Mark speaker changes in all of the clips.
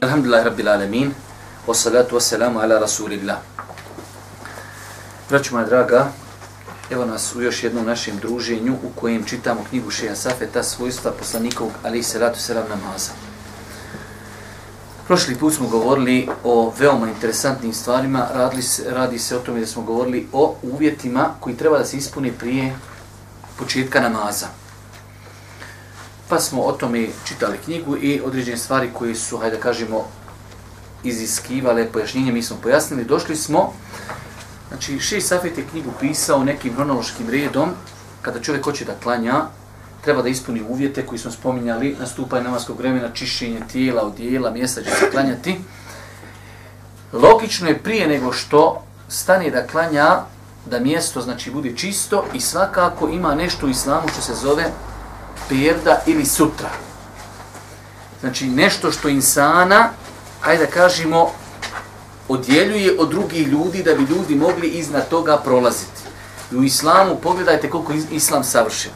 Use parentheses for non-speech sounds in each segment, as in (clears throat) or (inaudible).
Speaker 1: Alhamdulillah Rabbil Alamin, wassalatu wassalamu ala Rasulillah. Braću moja draga, evo nas u još jednom našem druženju u kojem čitamo knjigu Šeha Safeta, svojstva poslanikovog, ali i salatu selam namaza. Prošli put smo govorili o veoma interesantnim stvarima, radili se, radi se o tome da smo govorili o uvjetima koji treba da se ispuni prije početka namaza pa smo o tome čitali knjigu i određene stvari koje su, hajde da kažemo, iziskivale pojašnjenje, mi smo pojasnili, došli smo, znači Ši safet je knjigu pisao nekim hronološkim redom, kada čovjek hoće da klanja, treba da ispuni uvjete koji smo spominjali, nastupanje namaskog vremena, čišćenje tijela, odijela, mjesta će se klanjati. Logično je prije nego što stane da klanja, da mjesto znači bude čisto i svakako ima nešto u islamu što se zove perda ili sutra. Znači nešto što insana, ajde da kažemo, odjeljuje od drugih ljudi da bi ljudi mogli iznad toga prolaziti. I u islamu pogledajte koliko je islam savršen.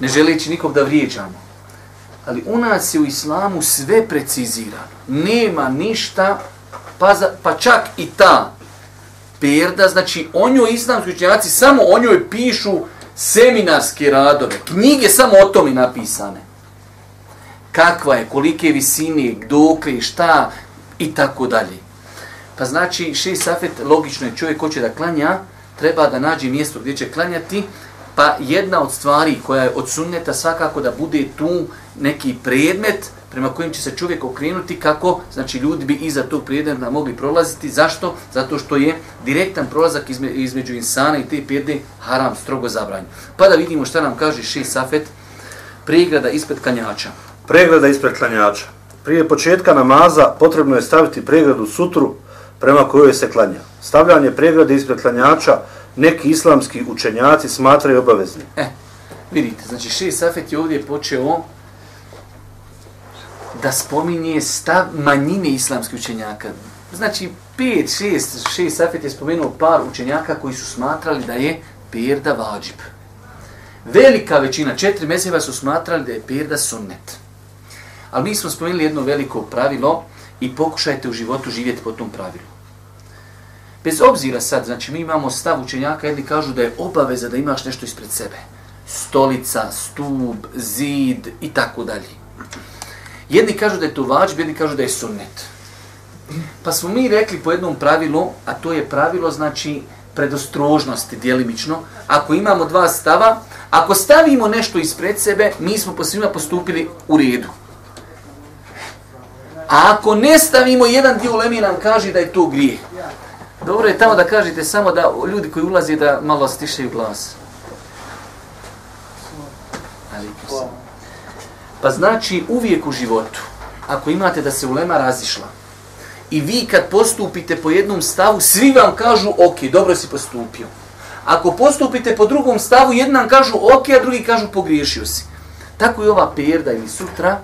Speaker 1: Ne želeći nikog da vrijeđamo. Ali u nas je u islamu sve precizirano. Nema ništa, pa, za, pa čak i ta perda, znači o njoj islamski učenjaci samo o njoj pišu seminarske radove, knjige samo o tome napisane. Kakva je, kolike visine, dokle, šta i tako dalje. Pa znači, šest safet, logično je čovjek ko će da klanja, treba da nađe mjesto gdje će klanjati, pa jedna od stvari koja je od sunneta svakako da bude tu neki predmet prema kojim će se čovjek okrenuti kako znači ljudi bi iza tog predmeta mogli prolaziti. Zašto? Zato što je direktan prolazak izme, između insana i te pjede haram strogo zabranjen. Pa da vidimo šta nam kaže še Safet, pregrada ispred klanjača.
Speaker 2: Pregrada ispred klanjača. Prije početka namaza potrebno je staviti pregradu sutru prema kojoj se klanja. Stavljanje pregrade ispred klanjača neki islamski učenjaci smatraju obavezni.
Speaker 1: E, vidite, znači še Safet je ovdje počeo da spominje stav manjine islamskih učenjaka. Znači, pet, šest, šest safet je spomenuo par učenjaka koji su smatrali da je perda vađib. Velika većina, četiri meseva su smatrali da je perda sunnet. Ali mi smo spomenuli jedno veliko pravilo i pokušajte u životu živjeti po tom pravilu. Bez obzira sad, znači mi imamo stav učenjaka, jedni kažu da je obaveza da imaš nešto ispred sebe. Stolica, stub, zid i tako dalje. Jedni kažu da je to vađb, jedni kažu da je sunnet. Pa smo mi rekli po jednom pravilu, a to je pravilo znači predostrožnosti dijelimično. Ako imamo dva stava, ako stavimo nešto ispred sebe, mi smo po svima postupili u redu. A ako ne stavimo, jedan dio ulemi nam kaže da je to grijeh. Dobro je tamo da kažete samo da ljudi koji ulaze da malo stišaju glas. Ali, Pa znači uvijek u životu, ako imate da se ulema razišla, i vi kad postupite po jednom stavu, svi vam kažu, ok, dobro si postupio. Ako postupite po drugom stavu, jedan kažu, ok, a drugi kažu, pogriješio si. Tako i ova perda ili sutra,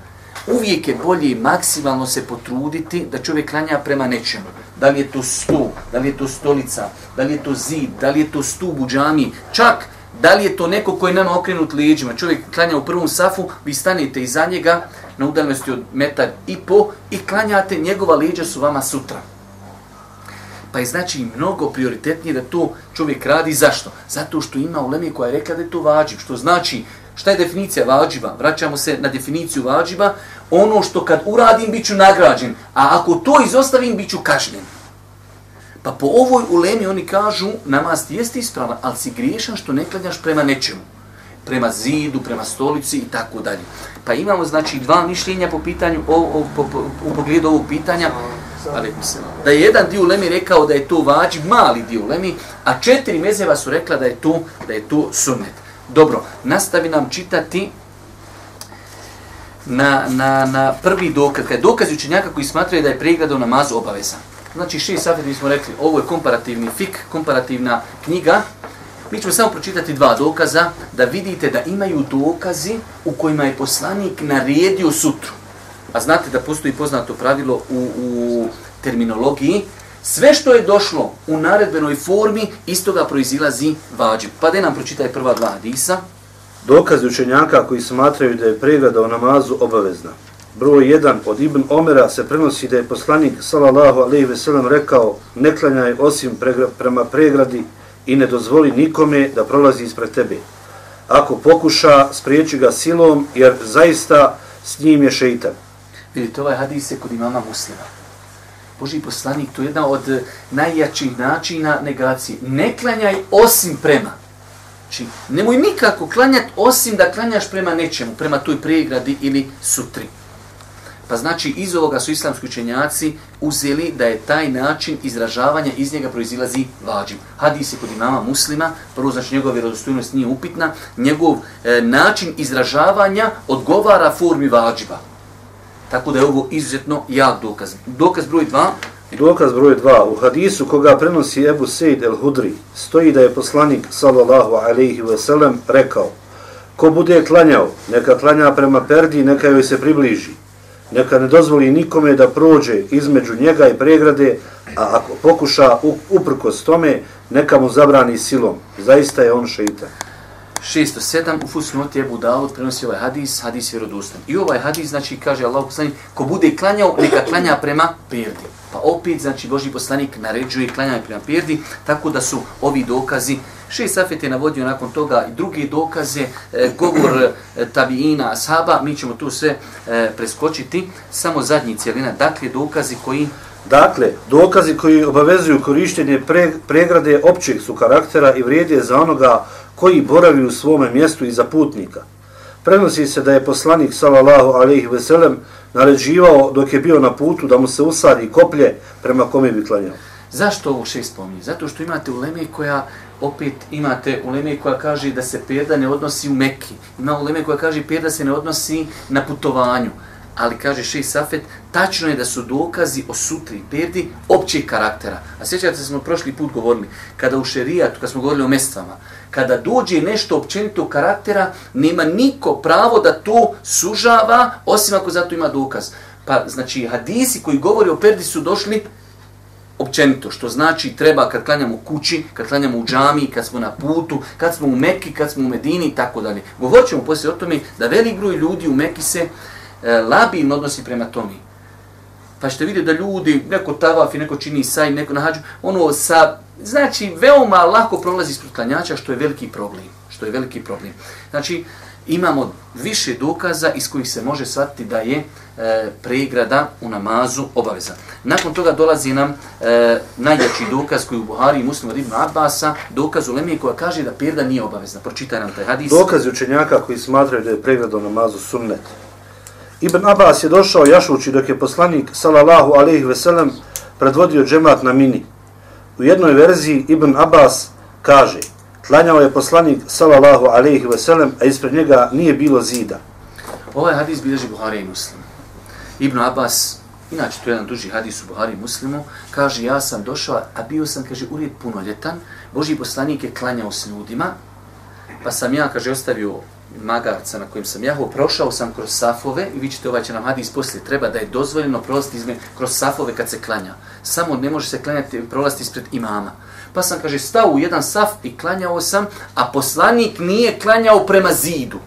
Speaker 1: uvijek je bolje maksimalno se potruditi da čovjek klanja prema nečemu. Da li je to stu, da li je to stolica, da li je to zid, da li je to stub u džami, čak Da li je to neko koji je nama okrenut lijeđima? Čovjek klanja u prvom safu, vi stanete iza njega na udaljenosti od metar i po i klanjate, njegova leđa su vama sutra. Pa je znači mnogo prioritetnije da to čovjek radi. Zašto? Zato što ima ulemi koja je rekla da je to vađiv. Što znači, šta je definicija vađiva? Vraćamo se na definiciju vađiva. Ono što kad uradim, bit ću nagrađen. A ako to izostavim, bit ću kažnjen. Pa po ovoj ulemi oni kažu, namaz ti jeste ispravan, ali si griješan što ne klanjaš prema nečemu. Prema zidu, prema stolici i tako dalje. Pa imamo znači dva mišljenja po pitanju, o, o, po, po, u pogledu ovog pitanja. Ali, da je jedan dio ulemi rekao da je to vađi, mali dio ulemi, a četiri mezeva su rekla da je to, da je to sunnet. Dobro, nastavi nam čitati na, na, na prvi dokaz, kada je dokaz učenjaka koji smatraju da je pregrada u namazu obavezan. Znači, šest safet mi smo rekli, ovo je komparativni fik, komparativna knjiga. Mi ćemo samo pročitati dva dokaza, da vidite da imaju dokazi u kojima je poslanik naredio sutru. A znate da postoji poznato pravilo u, u terminologiji, sve što je došlo u naredbenoj formi, iz toga proizilazi vađib. Pa da nam pročitaj prva dva hadisa.
Speaker 2: Dokazi učenjaka koji smatraju da je pregrada u namazu obavezna. Broj 1 od Ibn Omera se prenosi da je poslanik sallallahu alejhi ve sellem rekao: "Ne klanjaj osim pregra prema pregradi i ne dozvoli nikome da prolazi ispred tebe. Ako pokuša, spriječi ga silom, jer zaista s njim je šeitan."
Speaker 1: Vidite, ovaj hadis je kod imama muslima. Boži poslanik, to je jedna od eh, najjačih načina negacije. Ne klanjaj osim prema. Znači, nemoj nikako klanjati osim da klanjaš prema nečemu, prema toj pregradi ili sutri. Pa znači, iz ovoga su islamski učenjaci uzeli da je taj način izražavanja iz njega proizilazi vađiv. Hadis je kod imama muslima, prvo znači njegova vjerodostojnost nije upitna, njegov e, način izražavanja odgovara formi vađiva. Tako da je ovo izuzetno jak dokaz. Dokaz broj 2.
Speaker 2: Dokaz broj 2. U hadisu koga prenosi Ebu Sejd el-Hudri stoji da je poslanik sallallahu alaihi ve sellem rekao Ko bude klanjao, neka klanja prema perdi, neka joj se približi. Neka ne dozvoli nikome da prođe između njega i pregrade, a ako pokuša uprkos tome, neka mu zabrani silom. Zaista je on šeitan.
Speaker 1: 607 u Fusnoti Ebu Davud prenosi ovaj hadis, hadis vjerodostan. I ovaj hadis, znači, kaže Allah poslanik, ko bude klanjao, neka klanja prema perdi. Pa opet, znači, Boži poslanik naređuje klanjanje prema perdi, tako da su ovi dokazi, šest safet je navodio nakon toga i druge dokaze, e, govor e, tabiina, ashaba, mi ćemo tu sve e, preskočiti, samo zadnji cijelina, dakle, dokazi koji
Speaker 2: Dakle, dokazi koji obavezuju korištenje pre, pregrade općeg su karaktera i vrijede za onoga koji boravi u svome mjestu i za putnika. Prenosi se da je poslanik sallallahu alejhi ve sellem naređivao dok je bio na putu da mu se usadi koplje prema kome bi klanjao.
Speaker 1: Zašto ovo šest spominje? Zato što imate uleme koja opet imate uleme koja kaže da se perda ne odnosi u Mekki. Ima uleme koja kaže perda se ne odnosi na putovanju ali kaže Šej Safet, tačno je da su dokazi o sutri perdi općeg karaktera. A sjećate se smo prošli put govorili, kada u šerijatu, kada smo govorili o mestvama, kada dođe nešto općenito karaktera, nema niko pravo da to sužava, osim ako zato ima dokaz. Pa, znači, hadisi koji govori o perdi su došli općenito, što znači treba kad klanjamo kući, kad klanjamo u džami, kad smo na putu, kad smo u Mekki, kad smo u Medini i tako dalje. Govorit ćemo poslije o tome da velik broj ljudi u Mekki se e, labilno odnosi prema tome. Pa ćete vidjeti da ljudi, neko tavaf i neko čini saj, neko nahađu, ono sa, znači, veoma lako prolazi ispred klanjača, što je veliki problem. Što je veliki problem. Znači, imamo više dokaza iz kojih se može shvatiti da je e, pregrada u namazu obaveza. Nakon toga dolazi nam e, najjači dokaz koji u Buhari i muslimu Ibn Abbasa, dokaz u Lemije koja kaže da pregrada nije obavezna. Pročitaj nam taj hadis.
Speaker 2: Dokaz učenjaka koji smatraju da je pregrada u namazu sunnet. Ibn Abbas je došao jašući dok je poslanik sallallahu alejhi ve sellem predvodio džemat na mini. U jednoj verziji Ibn Abbas kaže: Klanjao je poslanik sallallahu alejhi ve sellem, a ispred njega nije bilo zida.
Speaker 1: Ovaj hadis bilježi Buhari i Muslim. Ibn Abbas, inače to je jedan duži hadis u Buhari i Muslimu, kaže ja sam došao, a bio sam, kaže, urijed punoljetan, Boži poslanik je klanjao s ljudima, pa sam ja, kaže, ostavio magarca na kojem sam jahao, prošao sam kroz safove i vi ćete ovaj će nam hadis poslije, treba da je dozvoljeno prolaziti izme, kroz safove kad se klanja. Samo ne može se klanjati, prolaziti ispred imama. Pa sam, kaže, stao u jedan saf i klanjao sam, a poslanik nije klanjao prema zidu.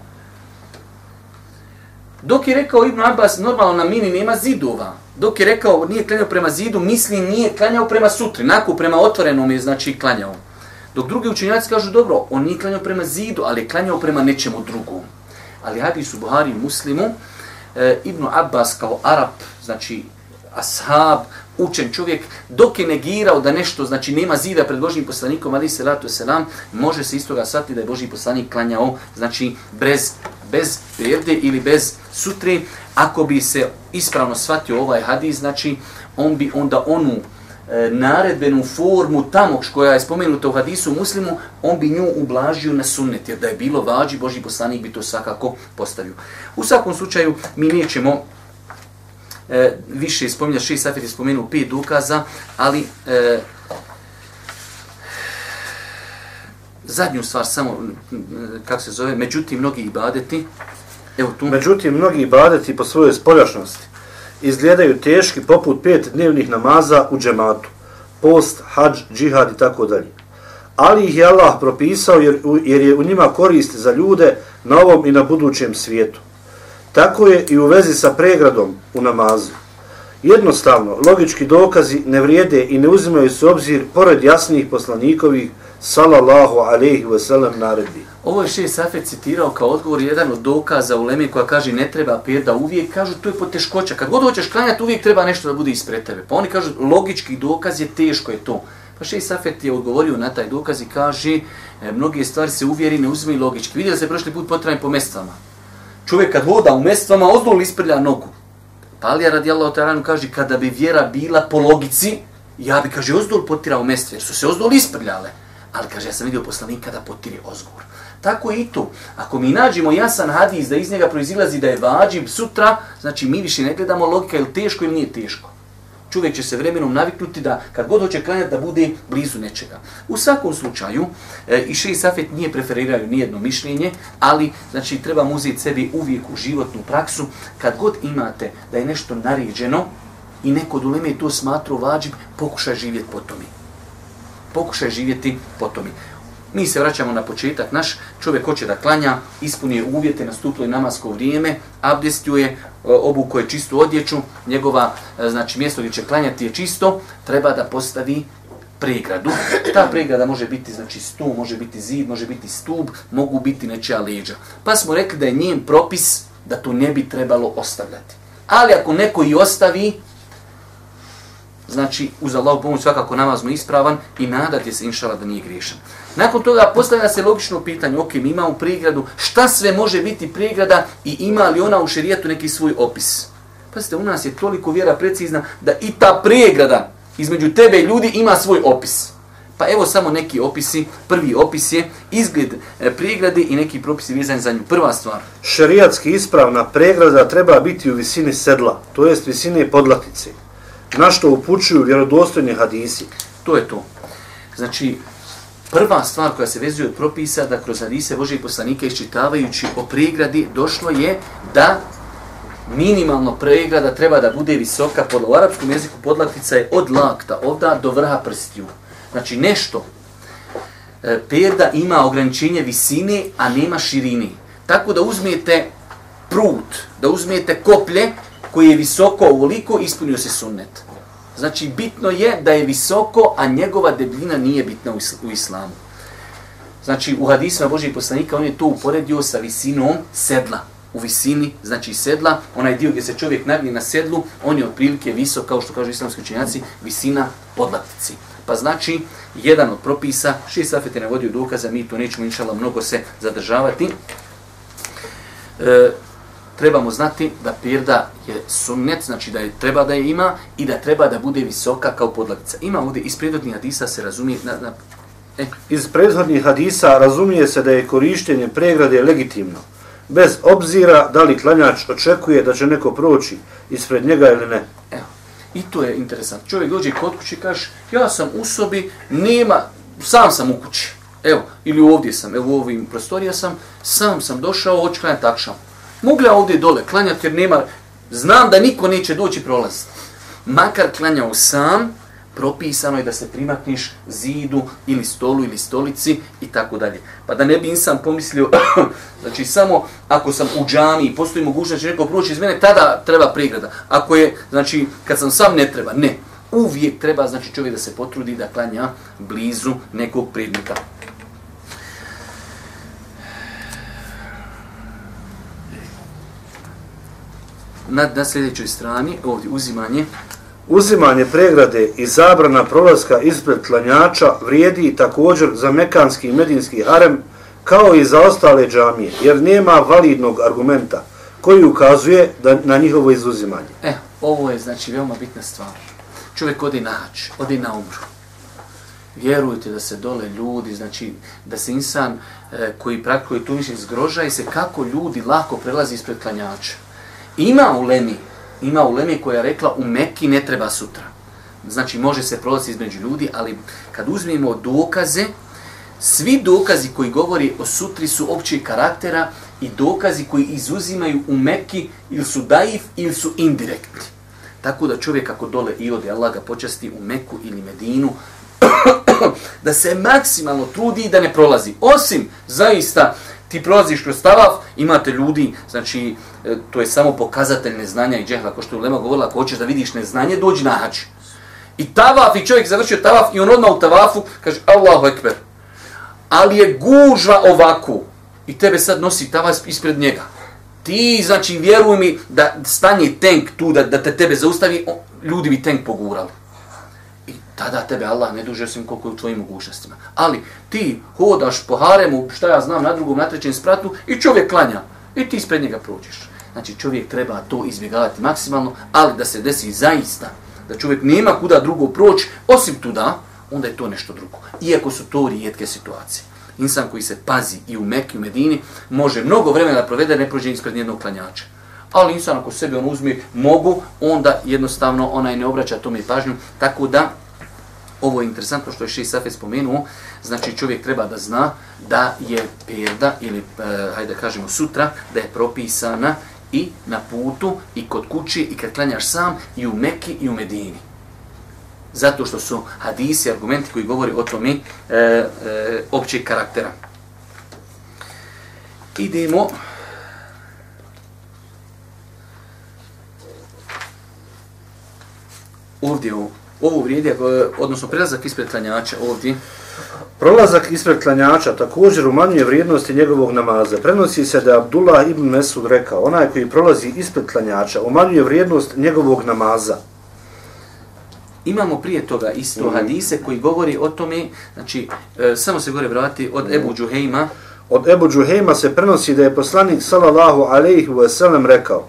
Speaker 1: Dok je rekao Ibn Abbas, normalno na mini nema zidova. Dok je rekao nije klanjao prema zidu, misli nije klanjao prema sutri. Nakon prema otvorenom je znači klanjao. Dok drugi učenjaci kažu, dobro, on nije klanjao prema zidu, ali je klanjao prema nečemu drugom. Ali hadis u Buhari muslimu, e, Ibn Abbas kao Arab, znači ashab, učen čovjek, dok je negirao da nešto, znači nema zida pred Božim poslanikom, ali se ratu selam, može se istoga shvatiti da je Boži poslanik klanjao, znači bez, bez perde ili bez sutre. Ako bi se ispravno shvatio ovaj hadis, znači on bi onda onu e, naredbenu formu tamo koja je spomenuta u hadisu muslimu, on bi nju ublažio na sunnet, jer da je bilo vađi, Boži poslanik bi to svakako postavio. U svakom slučaju, mi nećemo e, više spominja, Ši safir je spomenuo pet dokaza, ali e, zadnju stvar samo, kako se zove, međutim, mnogi ibadeti, evo tu.
Speaker 2: Međutim, mnogi ibadeti po svojoj spoljašnosti izgledaju teški poput pet dnevnih namaza u džematu, post, hađ, džihad i tako dalje. Ali ih je Allah propisao jer, jer je u njima korist za ljude na ovom i na budućem svijetu. Tako je i u vezi sa pregradom u namazu. Jednostavno, logički dokazi ne vrijede i ne uzimaju se obzir pored jasnih poslanikovih sallallahu alaihi wasallam naredbi.
Speaker 1: Ovo je še Safet citirao kao odgovor jedan od dokaza u Leme koja kaže ne treba perda uvijek, kažu to je poteškoća. Kad god hoćeš klanjati uvijek treba nešto da bude ispred tebe. Pa oni kažu logički dokaz je teško je to. Pa še Safet je odgovorio na taj dokaz i kaže e, mnoge stvari se uvjeri ne uzimaju logički. Vidjeli se prošli put potrebni po mestvama. Čovjek kad voda u mestvama ozdol isprlja nogu. Pa Alija radijallahu ta'ala kaže kada bi vjera bila po logici, ja bi kaže ozdol potirao mestve jer su se ozdol isprljale. Ali kaže, ja sam vidio poslanika da potiri ozgor. Tako i tu. Ako mi nađemo jasan hadis da iz njega proizilazi da je vađib sutra, znači mi više ne gledamo logika ili teško ili nije teško. Čovjek će se vremenom naviknuti da kad god hoće klanjati da bude blizu nečega. U svakom slučaju, e, i še i Safet nije preferiraju nijedno mišljenje, ali znači treba uzeti sebi uvijek u životnu praksu. Kad god imate da je nešto naređeno i neko duleme to smatru vađib, pokušaj živjeti po tome pokušaj živjeti po tome. Mi se vraćamo na početak. Naš čovjek hoće da klanja, ispunije uvjete, nastuplo je namasko vrijeme, abdestuje, E, obuko je čistu odjeću, njegova e, znači, mjesto gdje će klanjati je čisto, treba da postavi pregradu. Ta pregrada može biti znači stub, može biti zid, može biti stub, mogu biti nečija leđa. Pa smo rekli da je njen propis da to ne bi trebalo ostavljati. Ali ako neko i ostavi, znači uz Allahu pomoć svakako namaz mu ispravan i nadati se inšala da nije griješan. Nakon toga postavlja se logično pitanje, ok, mi imamo prigradu, šta sve može biti prigrada i ima li ona u šerijetu neki svoj opis? Pazite, u nas je toliko vjera precizna da i ta prigrada između tebe i ljudi ima svoj opis. Pa evo samo neki opisi. Prvi opis je izgled e, pregrade i neki propisi vezani za nju. Prva stvar.
Speaker 2: Šerijatski ispravna pregrada treba biti u visini sedla, to jest visine podlatice na što upućuju vjerodostojni hadisi.
Speaker 1: To je to. Znači, prva stvar koja se vezuje od propisa, da kroz hadise Božih poslanika iščitavajući o pregradi, došlo je da minimalno pregrada treba da bude visoka, pod, u arapskom jeziku podlatica je od lakta, ovda do vrha prstiju. Znači, nešto, e, perda ima ograničenje visine, a nema širine. Tako da uzmete prut, da uzmete koplje koji je visoko ovoliko, ispunio se sunnet. Znači, bitno je da je visoko, a njegova debljina nije bitna u islamu. Znači, u hadisima Božih poslanika on je to uporedio sa visinom sedla. U visini, znači sedla, onaj dio gdje se čovjek nagni na sedlu, on je otprilike visok, kao što kažu islamski učenjaci, visina podlatici. Pa znači, jedan od propisa, šest safete navodio dokaza, mi to nećemo inšala mnogo se zadržavati. E, trebamo znati da pirda je sunnet, znači da je treba da je ima i da treba da bude visoka kao podlagica. Ima ovdje iz prethodnih hadisa se razumije na, na
Speaker 2: e. iz prethodnih hadisa razumije se da je korištenje pregrade legitimno bez obzira da li klanjač očekuje da će neko proći ispred njega ili ne.
Speaker 1: Evo. I to je interesantno. Čovjek dođe kod kući i kaže, ja sam u sobi, nema, sam sam u kući. Evo, ili ovdje sam, evo u ovim prostorija sam, sam sam došao, hoću klanjati takšam. Mogu ja ovdje dole klanjati jer nema, znam da niko neće doći prolaz. Makar klanjao sam, propisano je da se primakniš zidu ili stolu ili stolici i tako dalje. Pa da ne bi insan pomislio, (coughs) znači samo ako sam u džami i postoji mogućnost da će neko proći iz mene, tada treba pregrada. Ako je, znači kad sam sam ne treba, ne. Uvijek treba znači čovjek da se potrudi da klanja blizu nekog predmeta. Na, na sljedećoj strani, ovdje uzimanje.
Speaker 2: Uzimanje pregrade i zabrana prolaska ispred klanjača vrijedi također za mekanski i medinski harem kao i za ostale džamije, jer nema validnog argumenta koji ukazuje da na njihovo izuzimanje.
Speaker 1: E, ovo je znači veoma bitna stvar. čovjek ode na hač, ode na umru. Vjerujte da se dole ljudi, znači da se insan e, koji praktikuje tu mišljenje zgroža i se kako ljudi lako prelazi ispred klanjača. Ima u Lemi, ima u Lemi koja je rekla u Mekki ne treba sutra. Znači može se prolaziti između ljudi, ali kad uzmemo dokaze, svi dokazi koji govori o sutri su općeg karaktera i dokazi koji izuzimaju u Mekki ili su daif ili su indirektni. Tako da čovjek ako dole i ode Allah ga počasti u Meku ili Medinu, (coughs) da se maksimalno trudi da ne prolazi. Osim, zaista, ti prolaziš kroz tavaf, imate ljudi, znači, e, to je samo pokazatelj neznanja i džehla, ko što je Lema govorila, ako hoćeš da vidiš neznanje, dođi na hač. I tavaf, i čovjek završio tavaf, i on odmah u tavafu kaže, Allahu ekber. Ali je gužva ovako, i tebe sad nosi tavaf ispred njega. Ti, znači, vjeruj mi da stanje tank tu, da, da te tebe zaustavi, ljudi bi tank pogurali tada tebe Allah ne duže osim koliko je u tvojim mogućnostima. Ali ti hodaš po haremu, šta ja znam, na drugom, na trećem spratu i čovjek klanja i ti ispred njega prođeš. Znači čovjek treba to izbjegavati maksimalno, ali da se desi zaista, da čovjek nema kuda drugo proći, osim tuda, onda je to nešto drugo. Iako su to rijetke situacije. Insan koji se pazi i u Mekiju, u Medini, može mnogo vremena da provede, ne prođe ispred nijednog klanjača. Ali insan ako sebe on uzme mogu, onda jednostavno onaj ne obraća tome pažnju. Tako da, Ovo je interesantno što je Ši Safe spomenuo, znači čovjek treba da zna da je perda ili, e, hajde kažemo sutra, da je propisana i na putu, i kod kući, i kad klanjaš sam, i u Mekki, i u Medini. Zato što su hadisi, argumenti koji govori o tome e, e, općeg karaktera. Idemo... Ovdje u ovo vrijedi, odnosno prelazak ispred klanjača ovdje.
Speaker 2: Prolazak ispred klanjača također umanjuje vrijednosti njegovog namaza. Prenosi se da Abdullah ibn Mesud rekao, onaj koji prolazi ispred klanjača umanjuje vrijednost njegovog namaza.
Speaker 1: Imamo prije toga isto mm. hadise koji govori o tome, znači, e, samo se gore vrati od mm. Ebu Džuhejma.
Speaker 2: Od Ebu Džuhejma se prenosi da je poslanik sallallahu alaihi wa sallam rekao,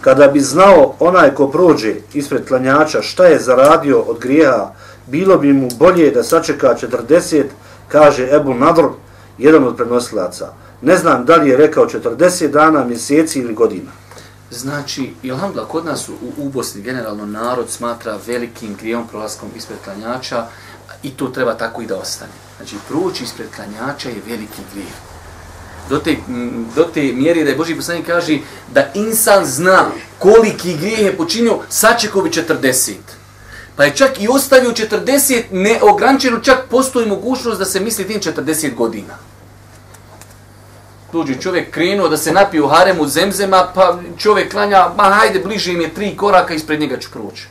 Speaker 2: kada bi znao onaj ko prođe ispred klanjača šta je zaradio od grijeha, bilo bi mu bolje da sačeka 40, kaže Ebu Nadr, jedan od prenosilaca. Ne znam da li je rekao 40 dana, mjeseci ili godina.
Speaker 1: Znači, Ilhamdla, kod nas u, u Bosni generalno narod smatra velikim grijom prolaskom ispred klanjača i to treba tako i da ostane. Znači, proći ispred klanjača je veliki grijeh do te, do te mjere da je Boži poslanik kaže da insan zna koliki grijeh je počinio, sačekovi 40. Pa je čak i ostavio 40 neograničeno, čak postoji mogućnost da se misli tim 40 godina. Dođe čovjek krenuo da se napije u haremu zemzema, pa čovjek klanja, ma hajde, bliže im je tri koraka, ispred njega ću proći.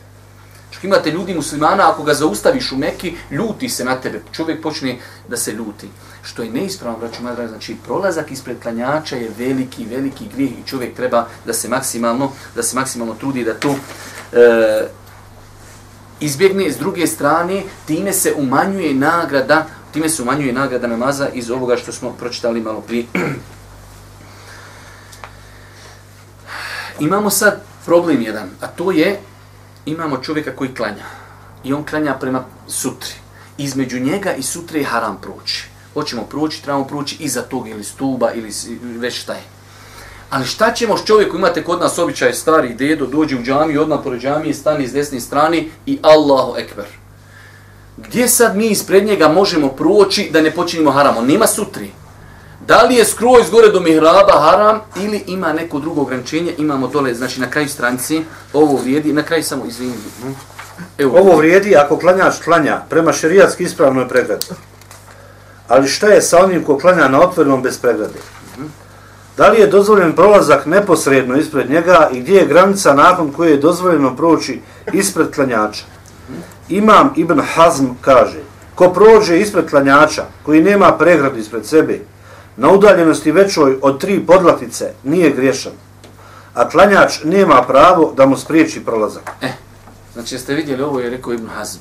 Speaker 1: Čak imate ljudi muslimana, ako ga zaustaviš u Meki, ljuti se na tebe. Čovjek počne da se ljuti što je neispravno, braću madra, znači prolazak ispred klanjača je veliki, veliki grijeh i čovjek treba da se maksimalno, da se maksimalno trudi da to e, izbjegne. S druge strane, time se umanjuje nagrada, time se umanjuje nagrada namaza iz ovoga što smo pročitali malo prije. Imamo sad problem jedan, a to je, imamo čovjeka koji klanja. I on klanja prema sutri. Između njega i sutre je haram proći hoćemo proći, trebamo proći iza tog ili stuba ili već šta je. Ali šta ćemo s čovjekom, imate kod nas običaj stari dedo, dođe u džami, odmah pored džamije, stani s desne strane i Allahu ekber. Gdje sad mi ispred njega možemo proći da ne počinimo haram? On nema sutri. Da li je skroz gore do mihraba haram ili ima neko drugo ograničenje? Imamo dole, znači na kraju stranici, ovo vrijedi, na kraju samo izvini.
Speaker 2: Evo. Ovo vrijedi ako klanjač klanja prema šerijatski ispravnoj pregradi. Ali šta je sa onim ko klanja na otvorenom bez pregrade? Da li je dozvoljen prolazak neposredno ispred njega i gdje je granica nakon koje je dozvoljeno proći ispred klanjača? Imam Ibn Hazm kaže, ko prođe ispred klanjača, koji nema pregradu ispred sebe, na udaljenosti većoj od tri podlatice, nije griješan. A klanjač nema pravo da mu spriječi prolazak.
Speaker 1: E, znači ste vidjeli ovo je rekao Ibn Hazm.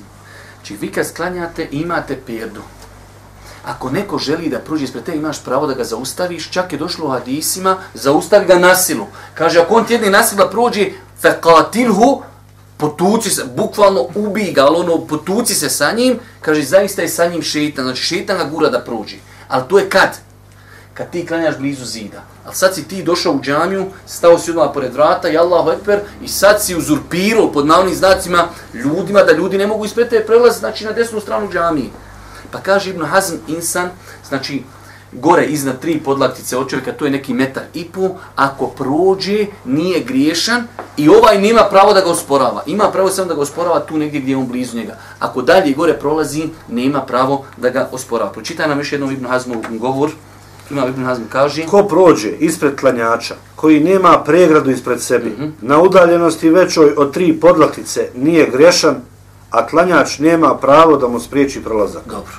Speaker 1: Znači vi kad sklanjate imate perdu, ako neko želi da pruži ispred te, imaš pravo da ga zaustaviš, čak je došlo u hadisima, zaustavi ga nasilu. Kaže, ako on ti jedni nasila prođe, fekatilhu, potuci se, bukvalno ubi ga, ali ono, potuci se sa njim, kaže, zaista je sa njim šeitan, znači šeitan ga gura da prođi. Ali to je kad? Kad ti klanjaš blizu zida. Ali sad si ti došao u džamiju, stao si odmah pored vrata, i Allahu Ekber, i sad si uzurpirao pod navnim znacima ljudima, da ljudi ne mogu ispred te prelaz, znači na desnu stranu džamije. Pa kaže Ibn Hazm insan, znači gore iznad tri podlaktice od čovjeka, to je neki metar i pol, ako prođe, nije griješan i ovaj nema pravo da ga osporava. Ima pravo samo da ga osporava tu negdje gdje je on blizu njega. Ako dalje gore prolazi, nema pravo da ga osporava. Pročitaj nam još jednom Ibn Hazmov govor. Ima Ibn Hazm kaže...
Speaker 2: Ko prođe ispred klanjača, koji nema pregradu ispred sebi, mm -hmm. na udaljenosti većoj od tri podlaktice, nije grešan, a klanjač nema pravo da mu spriječi prolazak.
Speaker 1: Dobro.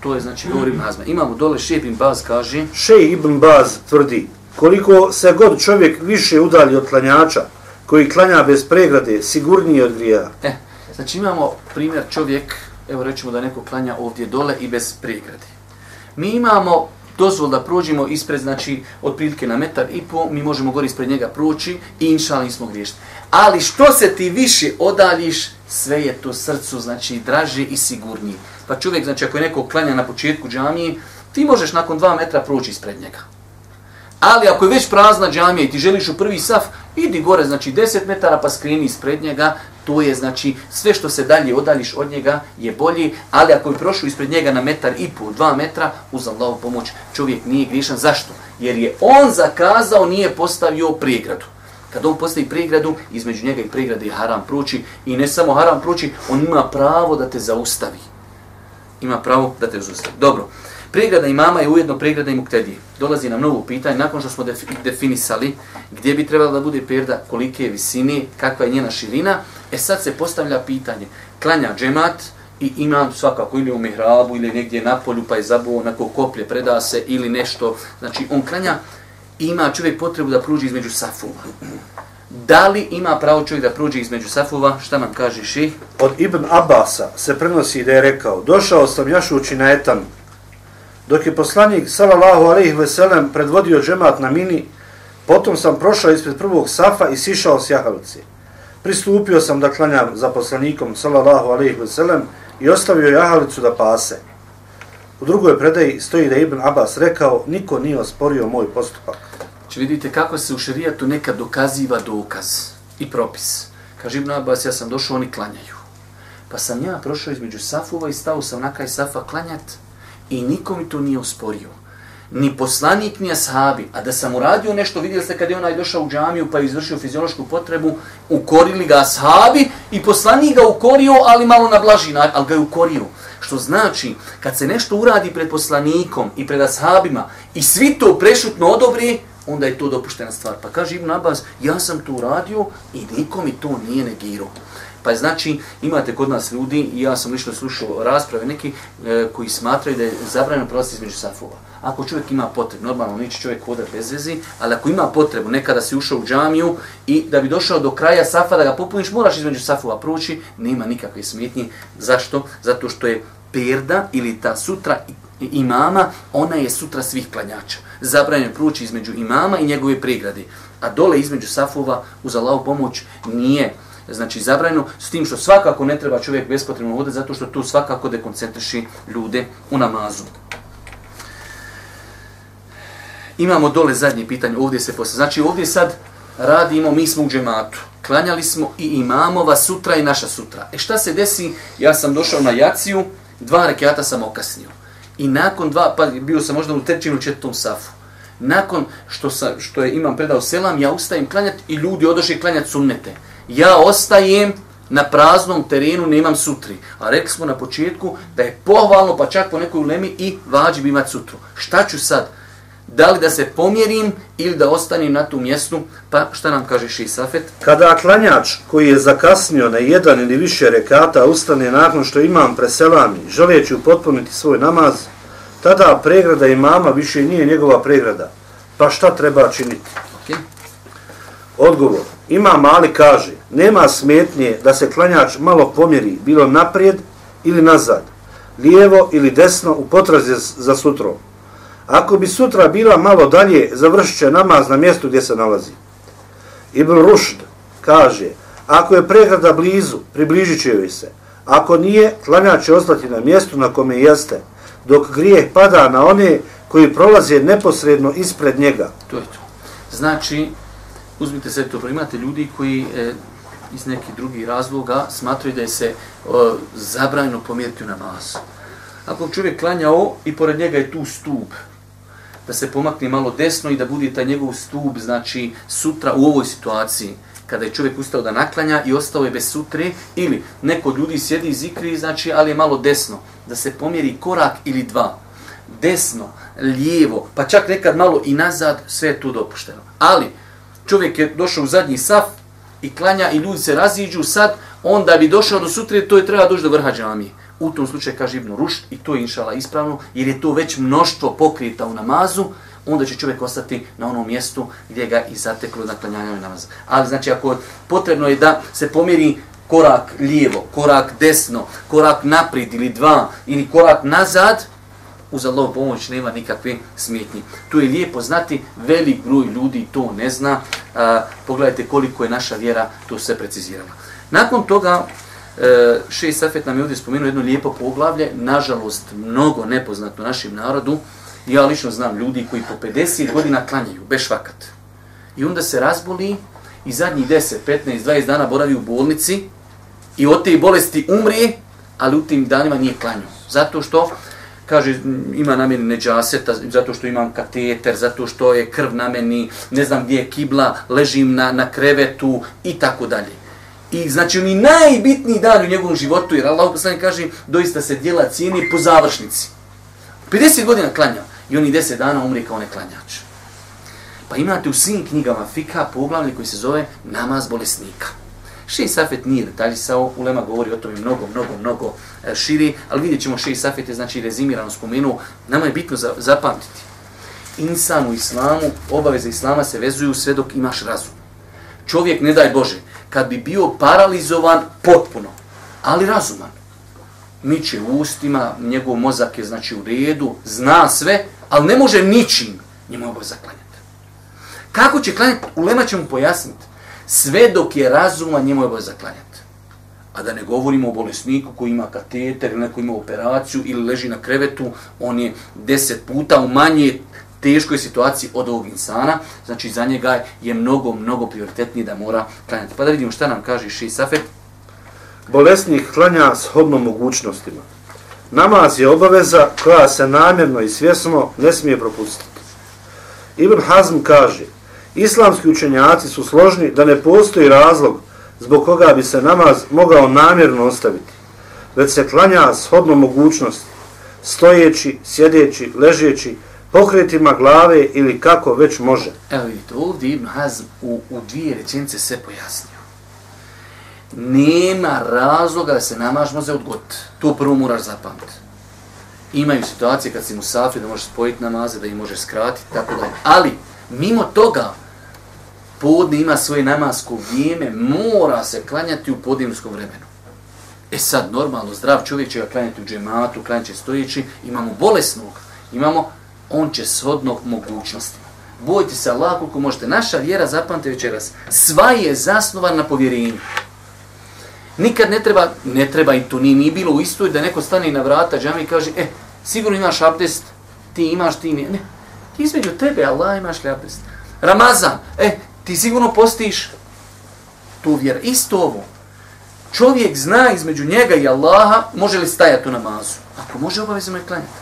Speaker 1: To je znači govor Ibn Hazma. Imamo dole Šej Ibn Baz kaže...
Speaker 2: Šej Ibn Baz tvrdi, koliko se god čovjek više udalji od klanjača, koji klanja bez pregrade, sigurnije od grija.
Speaker 1: E, znači imamo primjer čovjek, evo rećemo da neko klanja ovdje dole i bez pregrade. Mi imamo dozvol da prođemo ispred, znači, od prilike na metar i po, mi možemo gori ispred njega proći i inšal nismo griješni. Ali što se ti više odaljiš, sve je to srcu, znači, draže i sigurnije. Pa čovjek, znači, ako je neko klanja na početku džamije, ti možeš nakon dva metra proći ispred njega. Ali ako je već prazna džamija i ti želiš u prvi saf, idi gore, znači 10 metara pa skrini ispred njega, to je znači sve što se dalje odaljiš od njega je bolji, ali ako je prošao ispred njega na metar i pol, dva metra, uz Allahovu pomoć čovjek nije grišan. Zašto? Jer je on zakazao, nije postavio pregradu. Kad on postavi pregradu, između njega i pregrade je haram proći i ne samo haram proći, on ima pravo da te zaustavi. Ima pravo da te zaustavi. Dobro. Pregrada imama je ujedno pregrada i muktedije. Dolazi nam novo pitanje, nakon što smo definisali gdje bi trebala da bude perda, kolike je visine, kakva je njena širina, e sad se postavlja pitanje, klanja džemat i imam svakako ili u mihrabu ili negdje na polju pa je zabuo onako koplje, preda se ili nešto, znači on klanja i ima čovjek potrebu da pruži između safova. Da li ima pravo čovjek da pruži između safova? Šta nam kaže ših?
Speaker 2: Od Ibn Abasa se prenosi da je rekao, došao sam jašući na etan Dok je poslanik sallallahu alejhi ve sellem predvodio džemat na mini, potom sam prošao ispred prvog safa i sišao s jahalice. Pristupio sam da klanjam za poslanikom sallallahu alejhi ve sellem i ostavio jahalicu da pase. U drugoj predaji stoji da Ibn Abbas rekao, niko nije osporio moj postupak.
Speaker 1: Znači vidite kako se u šerijatu nekad dokaziva dokaz i propis. Kaže Ibn Abbas, ja sam došao, oni klanjaju. Pa sam ja prošao između safova i stao sam na kraj safa klanjat i niko mi to nije osporio. Ni poslanik, ni ashabi. A da sam uradio nešto, vidjeli ste kad je onaj došao u džamiju pa je izvršio fiziološku potrebu, ukorili ga ashabi i poslanik ga ukorio, ali malo na blaži način, ali ga je ukorio. Što znači, kad se nešto uradi pred poslanikom i pred ashabima i svi to prešutno odobri, onda je to dopuštena stvar. Pa kaže Ibn Abbas, ja sam to uradio i niko mi to nije negirao. Pa znači, imate kod nas ljudi, i ja sam lično slušao rasprave neki, e, koji smatraju da je zabranjeno prolaziti između safova. Ako čovjek ima potrebu, normalno neće čovjek hoda bez vezi, ali ako ima potrebu, nekada si ušao u džamiju i da bi došao do kraja safa da ga popuniš, moraš između safova proći, nema nikakve smetnje. Zašto? Zato što je perda ili ta sutra imama, ona je sutra svih klanjača. Zabranjeno proći između imama i njegove pregrade. A dole između safova, uz Allahu pomoć, nije znači zabranjeno, s tim što svakako ne treba čovjek bespotrebno hodati, zato što tu svakako dekoncentriši ljude u namazu. Imamo dole zadnje pitanje, ovdje se posle. Znači ovdje sad radimo, mi smo u džematu. Klanjali smo i imamova sutra i naša sutra. E šta se desi? Ja sam došao na jaciju, dva rekiata sam okasnio. I nakon dva, pa bio sam možda u trećinu četvrtom safu. Nakon što, sa, što je imam predao selam, ja ustajem klanjati i ljudi odošli klanjati sunnete ja ostajem na praznom terenu, nemam sutri. A rekli smo na početku da je pohvalno, pa čak po nekoj ulemi i vađi bi imati sutru. Šta ću sad? Da li da se pomjerim ili da ostanem na tu mjestu? Pa šta nam kaže Ši Safet?
Speaker 2: Kada klanjač koji je zakasnio na jedan ili više rekata ustane nakon što imam preselami, želeći upotpuniti svoj namaz, tada pregrada imama više nije njegova pregrada. Pa šta treba činiti? Okay. Odgovor. Ima mali kaže, nema smetnje da se klanjač malo pomjeri, bilo naprijed ili nazad, lijevo ili desno u potrazi za sutrom. Ako bi sutra bila malo dalje, završit će namaz na mjestu gdje se nalazi. Ibn Rušd kaže, Ako je pregrada blizu, približit će joj se. Ako nije, klanjač će ostati na mjestu na kome jeste, dok grijeh pada na one koji prolaze neposredno ispred njega.
Speaker 1: To je to. Znači, uzmite se to, imate ljudi koji e, iz nekih drugih razloga smatraju da je se e, zabranjeno pomjeriti u namaz. Ako čovjek klanjao i pored njega je tu stup, da se pomakne malo desno i da bude taj njegov stup, znači sutra u ovoj situaciji, kada je čovjek ustao da naklanja i ostao je bez sutre, ili neko ljudi sjedi i zikri, znači, ali je malo desno, da se pomjeri korak ili dva, desno, lijevo, pa čak nekad malo i nazad, sve je tu dopušteno. Ali, čovjek je došao u zadnji saf i klanja i ljudi se raziđu sad, onda bi došao do sutre, to je treba doći do vrha džamije. U tom slučaju kaže Ibnu Rušt i to je inšala ispravno, jer je to već mnoštvo pokrita u namazu, onda će čovjek ostati na onom mjestu gdje ga i zateklo na klanjanju namaza. Ali znači ako potrebno je da se pomiri korak lijevo, korak desno, korak naprijed ili dva ili korak nazad, uz Allahom pomoć nema nikakve smjetnje. Tu je lijepo znati, velik broj ljudi to ne zna. A, pogledajte koliko je naša vjera to sve precizirala. Nakon toga, e, Šeji Safet nam je ovdje spomenuo jedno lijepo poglavlje, nažalost, mnogo nepoznato našim narodu. Ja lično znam ljudi koji po 50 godina klanjaju, bešvakat. I onda se razboli i zadnjih 10, 15, 20 dana boravi u bolnici i od te bolesti umri, ali u tim danima nije klanjao. Zato što kaže ima na meni neđaseta, zato što imam kateter, zato što je krv na meni, ne znam gdje je kibla, ležim na, na krevetu i tako dalje. I znači oni najbitniji dan u njegovom životu, jer Allah poslani kaže, doista se djela cijeni po završnici. 50 godina klanja i oni 10 dana umri kao neklanjač. Pa imate u svim knjigama fika poglavlje koji se zove namaz bolesnika. Šej Safet nije detaljisao, Ulema govori o tome mnogo, mnogo, mnogo e, širi, ali vidjet ćemo Šej Safet je znači rezimirano spomenuo, nama je bitno za, zapamtiti. Insan u islamu, obaveze islama se vezuju sve dok imaš razum. Čovjek, ne daj Bože, kad bi bio paralizovan potpuno, ali razuman, Miče u ustima, njegov mozak je znači u redu, zna sve, ali ne može ničim njemu obaveza klanjati. Kako će klanjati? Ulema će mu pojasniti sve dok je razuma njemu je obaveza klanjati. A da ne govorimo o bolesniku koji ima kateter neko ima operaciju ili leži na krevetu, on je deset puta u manje teškoj situaciji od ovog insana, znači za njega je mnogo, mnogo prioritetnije da mora klanjati. Pa da vidimo šta nam kaže Ši Safet.
Speaker 2: Bolesnik klanja s hodnom mogućnostima. Namaz je obaveza koja se namjerno i svjesno ne smije propustiti. Ibn Hazm kaže, Islamski učenjaci su složni da ne postoji razlog zbog koga bi se namaz mogao namjerno ostaviti, već se klanja shodno mogućnosti, stojeći, sjedeći, ležeći, pokretima glave ili kako već može.
Speaker 1: Evo vidite, ovdje Ibn Hazm u, u dvije rečenice sve pojasnio. Nema razloga da se namaz može odgoditi. To prvo moraš zapamtiti. Imaju situacije kad si mu safi da možeš spojiti namaze, da ih možeš skratiti, tako da. Ali, mimo toga, podne ima svoje namasko vrijeme, mora se klanjati u podnevskom vremenu. E sad, normalno, zdrav čovjek će ga klanjati u džematu, klanjat će stojeći, imamo bolesnog, imamo, on će svodno mogućnostima. Bojte se Allah koliko možete. Naša vjera, zapamte večeras, sva je zasnovan na povjerenju. Nikad ne treba, ne treba i to nije, nije bilo u istoj da neko stane na vrata džami i kaže, e, sigurno imaš abdest, ti imaš, ti ne. ne. Ti između tebe, Allah, imaš li abdest? Ramazan, e, ti sigurno postiš tu vjer. Isto ovo. Čovjek zna između njega i Allaha, može li stajati u namazu? Ako može, obavezno je klanjati.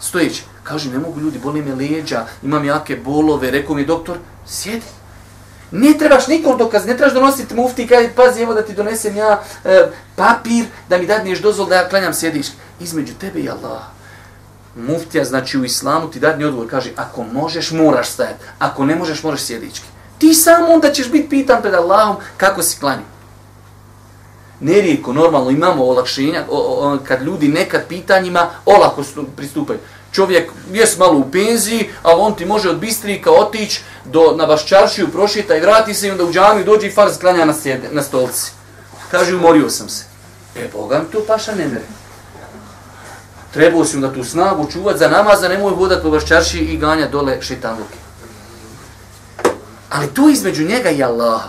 Speaker 1: Stojeći. Kaže, ne mogu ljudi, boli me leđa, imam jake bolove, rekao mi doktor, sjedi. Ne trebaš nikom dokaz, ne trebaš donositi mufti i kaj, pazi, evo da ti donesem ja e, papir, da mi dadneš dozvol da ja klanjam sjediš. Između tebe i Allaha. Muftija, znači u islamu, ti dadni odgovor, kaže, ako možeš, moraš stajati. Ako ne možeš, moraš sjedički. Ti samo onda ćeš biti pitan pred Allahom kako si klanio. Nerijetko, normalno, imamo olakšenja, o, o, kad ljudi nekad pitanjima olako pristupaju. Čovjek je malo u penziji, ali on ti može od Bistrika otići do, na Baščaršiju, prošita i vrati se i onda u džamiju dođe i farz klanja na, sjede, na stolci. Kaže, umorio sam se. E, Boga mi to paša ne mere. Trebao si da tu snagu čuvat za namaz, da nemoj vodat po Baščaršiji i ganja dole šitanluke. Ali tu između njega i Allaha,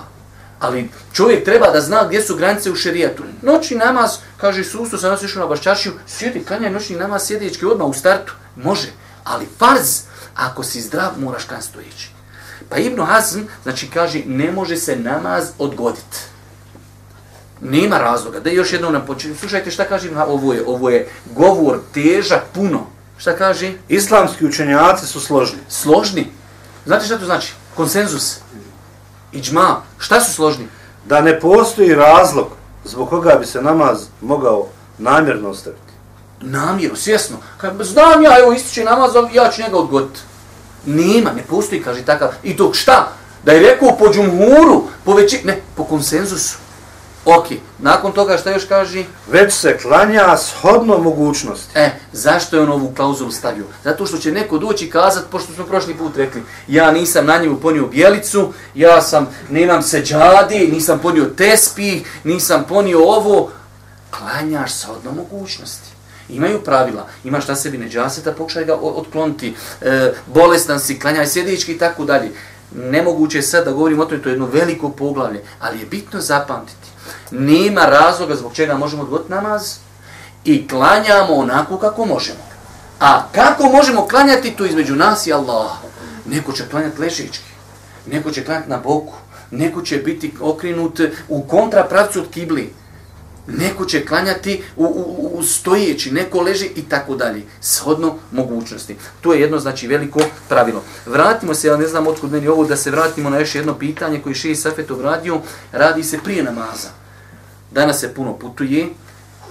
Speaker 1: Ali čovjek treba da zna gdje su granice u šerijatu. Noćni namaz, kaže Isusu, sam išao na baščašiju, sjedi, klanjaj noćni namaz sjedečki odmah u startu. Može, ali farz, ako si zdrav, moraš kan stojeći. Pa Ibn Hazm, znači kaže, ne može se namaz odgoditi. Nema razloga. Da još jednom nam počinu. Slušajte šta kaže ovo je. Ovo je govor težak puno. Šta kaže?
Speaker 2: Islamski učenjaci su složni.
Speaker 1: Složni? Znate šta to znači? Konsenzus. Iđma. Šta su složni?
Speaker 2: Da ne postoji razlog zbog koga bi se namaz mogao namjerno ostaviti.
Speaker 1: Namjeru, svjesno. Kad znam ja, evo ističe namaz, ja ću njega odgoditi. Nema, ne postoji, kaže takav. I dok šta? Da je rekao po džumhuru, po veći... Ne, po konsenzusu. Ok, nakon toga šta još kaže?
Speaker 2: Već se klanja shodno mogućnosti.
Speaker 1: E, zašto je on ovu klauzulu stavio? Zato što će neko doći i kazat, pošto smo prošli put rekli, ja nisam na njemu ponio bijelicu, ja sam, nemam se džadi, nisam ponio tespi, nisam ponio ovo. Klanjaš shodno mogućnosti. Imaju pravila, imaš na sebi neđaseta, pokušaj ga otkloniti, e, bolestan si, klanjaj sjedički i tako dalje. Nemoguće je sad da govorim o tome, to je jedno veliko poglavlje, ali je bitno zapamtiti nema razloga zbog čega možemo odgoditi namaz i klanjamo onako kako možemo. A kako možemo klanjati to između nas i Allah? Neko će klanjati ležički, neko će klanjati na boku, neko će biti okrenut u kontrapravcu od kibli, neko će klanjati u, u, u stojeći, neko leži i tako dalje. Shodno mogućnosti. To je jedno znači veliko pravilo. Vratimo se, ja ne znam otkud meni ovo, da se vratimo na još jedno pitanje koje Šeji Safet obradio. radi se prije namaza. Danas se puno putuje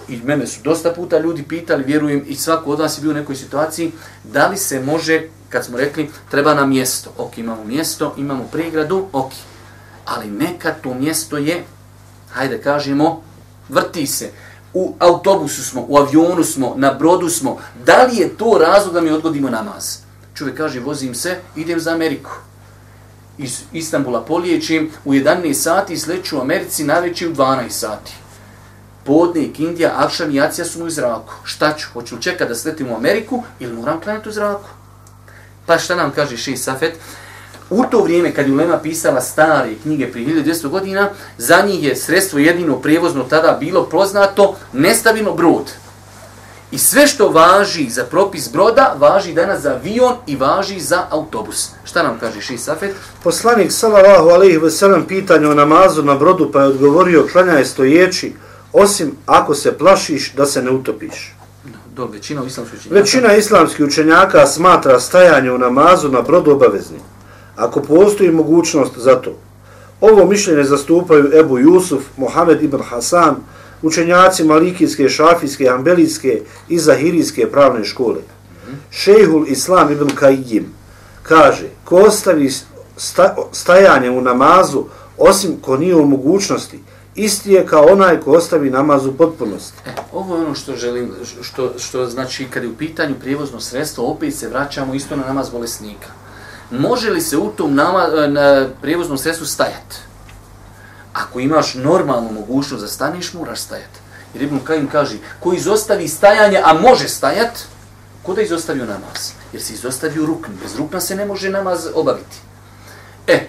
Speaker 1: i mene su dosta puta ljudi pitali, vjerujem i svako od vas je bio u nekoj situaciji, da li se može, kad smo rekli, treba nam mjesto. Ok, imamo mjesto, imamo pregradu, ok. Ali neka to mjesto je, hajde kažemo, vrti se. U autobusu smo, u avionu smo, na brodu smo. Da li je to razlog da mi odgodimo namaz? Čovjek kaže, vozim se, idem za Ameriku iz Istanbula poliječim u 11 sati i sleću u Americi najveći u 12 sati. Podnik, Indija, Akšan i Acija su mu u zraku. Šta ću? Hoću li čekati da sletim u Ameriku ili moram klanjati u zraku? Pa šta nam kaže Ši Safet? U to vrijeme kad je Ulema pisala stare knjige prije 1200 godina, za njih je sredstvo jedino prijevozno tada bilo poznato nestavino brod. I sve što važi za propis broda, važi danas za avion i važi za autobus. Šta nam kaže Ši Safet?
Speaker 2: Poslanik sallallahu alejhi ve sellem pitanje o namazu na brodu pa je odgovorio klanjaj stojeći osim ako se plašiš da se ne utopiš.
Speaker 1: Do, većina islamskih učenjaka.
Speaker 2: Većina islamskih učenjaka smatra stajanje u namazu na brodu obaveznim. Ako postoji mogućnost za to. Ovo mišljenje zastupaju Ebu Jusuf, Mohamed ibn Hasan, učenjaci Malikijske, Šafijske, Ambelijske i Zahirijske pravne škole. Šejhul Islam ibn Kajim kaže, ko ostavi sta, stajanje u namazu, osim ko nije u mogućnosti, isti je kao onaj ko ostavi namaz u potpunosti.
Speaker 1: E, ovo je ono što želim, što, što znači kad je u pitanju prijevozno sredstvo, opet se vraćamo isto na namaz bolesnika. Može li se u tom nama, e, na prijevoznom sredstvu stajati? Ako imaš normalnu mogućnost da staniš, moraš stajati. Jer Ibn Kajim kaže, ko izostavi stajanje, a može stajati, ko da izostavio namaz? Jer se izostavio rukn. Bez rukna se ne može namaz obaviti. E,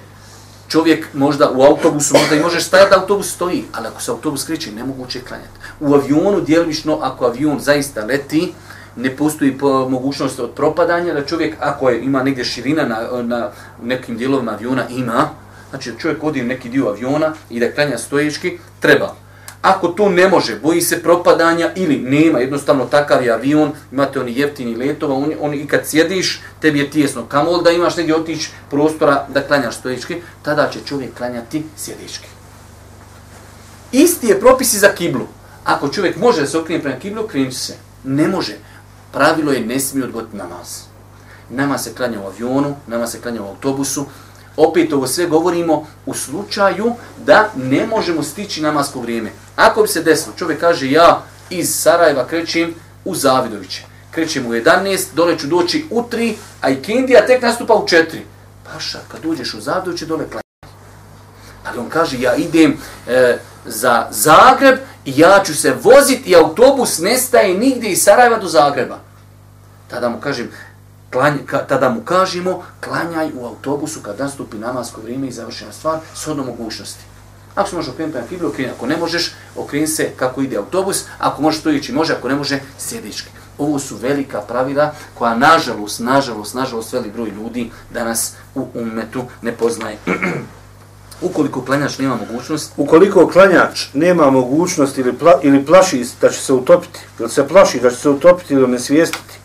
Speaker 1: čovjek možda u autobusu, možda i možeš stajati, autobus stoji, ali ako se autobus kriči, nemoguće je klanjati. U avionu, djelimično, ako avion zaista leti, ne postoji po mogućnost od propadanja, da čovjek, ako je, ima negdje širina na, na nekim dijelovima aviona, ima, znači da čovjek odi u neki dio aviona i da klanja stojički, treba. Ako to ne može, boji se propadanja ili nema, jednostavno takav je avion, imate oni jeftini letova, oni, oni i kad sjediš, tebi je tijesno. Kamo da imaš negdje otići prostora da klanjaš stojički, tada će čovjek klanjati sjedički. Isti je propisi za kiblu. Ako čovjek može da se okrije prema kiblu, krenut se. Ne može. Pravilo je ne smije odgoditi namaz. Nama se klanja u avionu, nama se klanja u autobusu, opet ovo sve govorimo u slučaju da ne možemo stići namasko vrijeme. Ako bi se desilo, čovjek kaže ja iz Sarajeva krećem u Zavidoviće. Krećem u 11, dole ću doći u 3, a i Kindija tek nastupa u 4. Paša, kad dođeš u Zavidoviće, dole klanjaj. Ali on kaže, ja idem e, za Zagreb i ja ću se voziti i autobus nestaje nigdje iz Sarajeva do Zagreba. Tada mu kažem, klanj, ka, tada mu kažemo klanjaj u autobusu kad nastupi namasko vrijeme i završena stvar s odnom mogućnosti. Ako se može okrenuti na kibli, okreni. Ako ne možeš, okreni se kako ide autobus. Ako možeš stojići, može. Ako ne može, sjedički. Ovo su velika pravila koja, nažalost, nažalost, nažalost, veli broj ljudi danas u umetu ne poznaje. (clears throat) Ukoliko klanjač nema mogućnost...
Speaker 2: Ukoliko klanjač nema mogućnost ili, pla, ili plaši da će se utopiti, ili se plaši da će se utopiti ili ne svijestiti,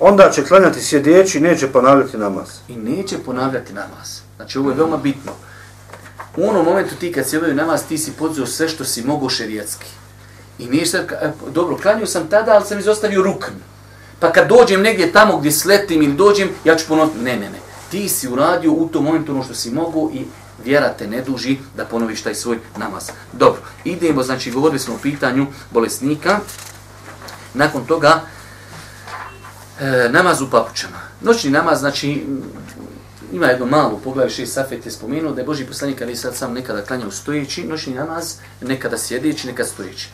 Speaker 2: onda će klanjati sjedeći i neće ponavljati namaz.
Speaker 1: I neće ponavljati namaz. Znači, ovo je veoma bitno. U onom momentu ti kad obavio namaz, ti si podzio sve što si mogo šerijetski. I ništa, e, dobro, klanio sam tada, ali sam izostavio rukn. Pa kad dođem negdje tamo gdje sletim ili dođem, ja ću ponoviti. Ne, ne, ne. Ti si uradio u tom momentu ono što si mogu i vjera te ne duži da ponoviš taj svoj namaz. Dobro, idemo, znači, govorili smo o pitanju bolesnika. Nakon toga, e, namaz u papučama. Noćni namaz, znači, mm, ima jedno malo poglavlje šest safet je spomenuo da je Boži poslanik ali sad sam nekada klanja stojeći, noćni namaz, nekada sjedeći, nekada stojeći.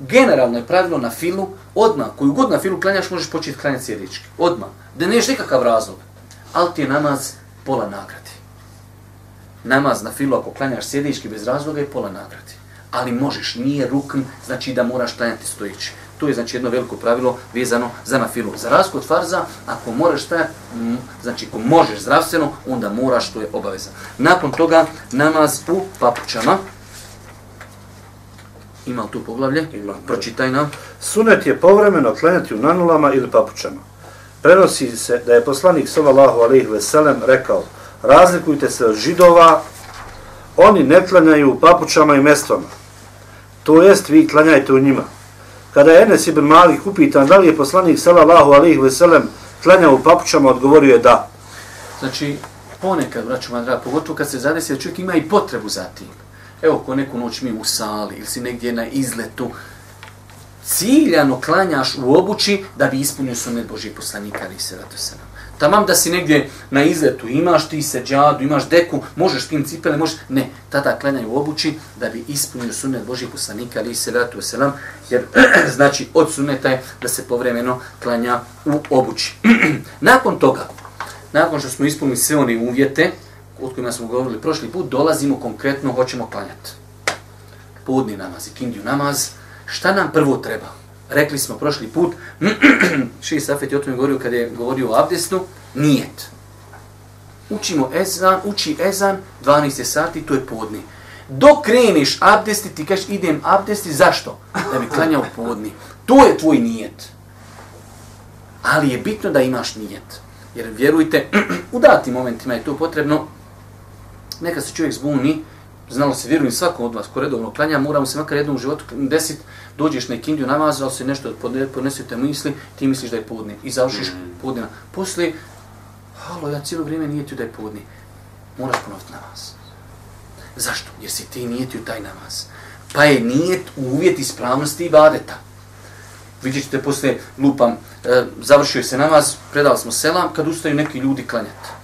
Speaker 1: Generalno je pravilo na filu, odmah, koju god na filu klanjaš, možeš početi klanjati sjedički. Odmah. Da neš nekakav razlog. Ali ti je namaz pola nagrade. Namaz na filu, ako klanjaš sjedički bez razloga, je pola nagradi. Ali možeš, nije rukn, znači da moraš klanjati stojeći. To je znači jedno veliko pravilo vezano za nafilu. Za razliku od farza, ako moraš stajati, znači ako možeš zdravstveno, onda moraš, to je obaveza. Nakon toga, namaz u papučama. Ima tu poglavlje?
Speaker 2: Ima.
Speaker 1: Pročitaj nam.
Speaker 2: Sunet je povremeno klanjati u nanulama ili papučama. Prenosi se da je poslanik sallallahu alejhi ve sellem rekao: "Razlikujte se od židova, oni ne klanjaju u papučama i mestvama. To jest vi klanjajte u njima." Kada je Enes ibn Malik upitan da li je poslanik sallallahu alaihi ve sellem klanjao u papučama, odgovorio je da.
Speaker 1: Znači, ponekad, braću madra, pogotovo kad se zadesi da čovjek ima i potrebu za tim. Evo, ko neku noć mi u sali ili si negdje na izletu, ciljano klanjaš u obući da bi ispunio sunet Božih poslanika, ali se ratu se nam. Tamam da si negdje na izletu, imaš ti se džadu, imaš deku, možeš tim cipele, možeš... Ne, tada klanjaj u obući da bi ispunio sunet Božih poslanika, ali se rado se nam, jer (clears throat) znači od suneta je da se povremeno klanja u obući. (clears throat) nakon toga, nakon što smo ispunili sve one uvjete, od kojima smo govorili prošli put, dolazimo konkretno, hoćemo klanjati. Podni namaz i kindiju namaz, šta nam prvo treba? Rekli smo prošli put, (clears throat) Ši Safet je o tome govorio kada je govorio o abdestu, nijet. Učimo ezan, uči ezan, 12 sati, to je podni. Dok kreniš abdesti, ti kažeš idem abdesti, zašto? Da bi klanjao podni. To je tvoj nijet. Ali je bitno da imaš nijet. Jer vjerujte, (clears throat) u datim momentima je to potrebno, neka se čovjek zbuni, znalo se, vjerujem svakom od vas ko redovno klanja, moramo se makar jednom u životu desit, dođeš na ikindiju namazu, ali se nešto podnesu te misli, ti misliš da je podni i završiš mm. podnina. Poslije, halo, ja cijelo vrijeme nijetio da je podni. Moraš ponoviti namaz. Zašto? Jer si ti nijetio taj namaz. Pa je nijet uvjet ispravnosti i badeta. Vidjet ćete poslije, lupam, e, završio se namaz, predali smo selam, kad ustaju neki ljudi klanjati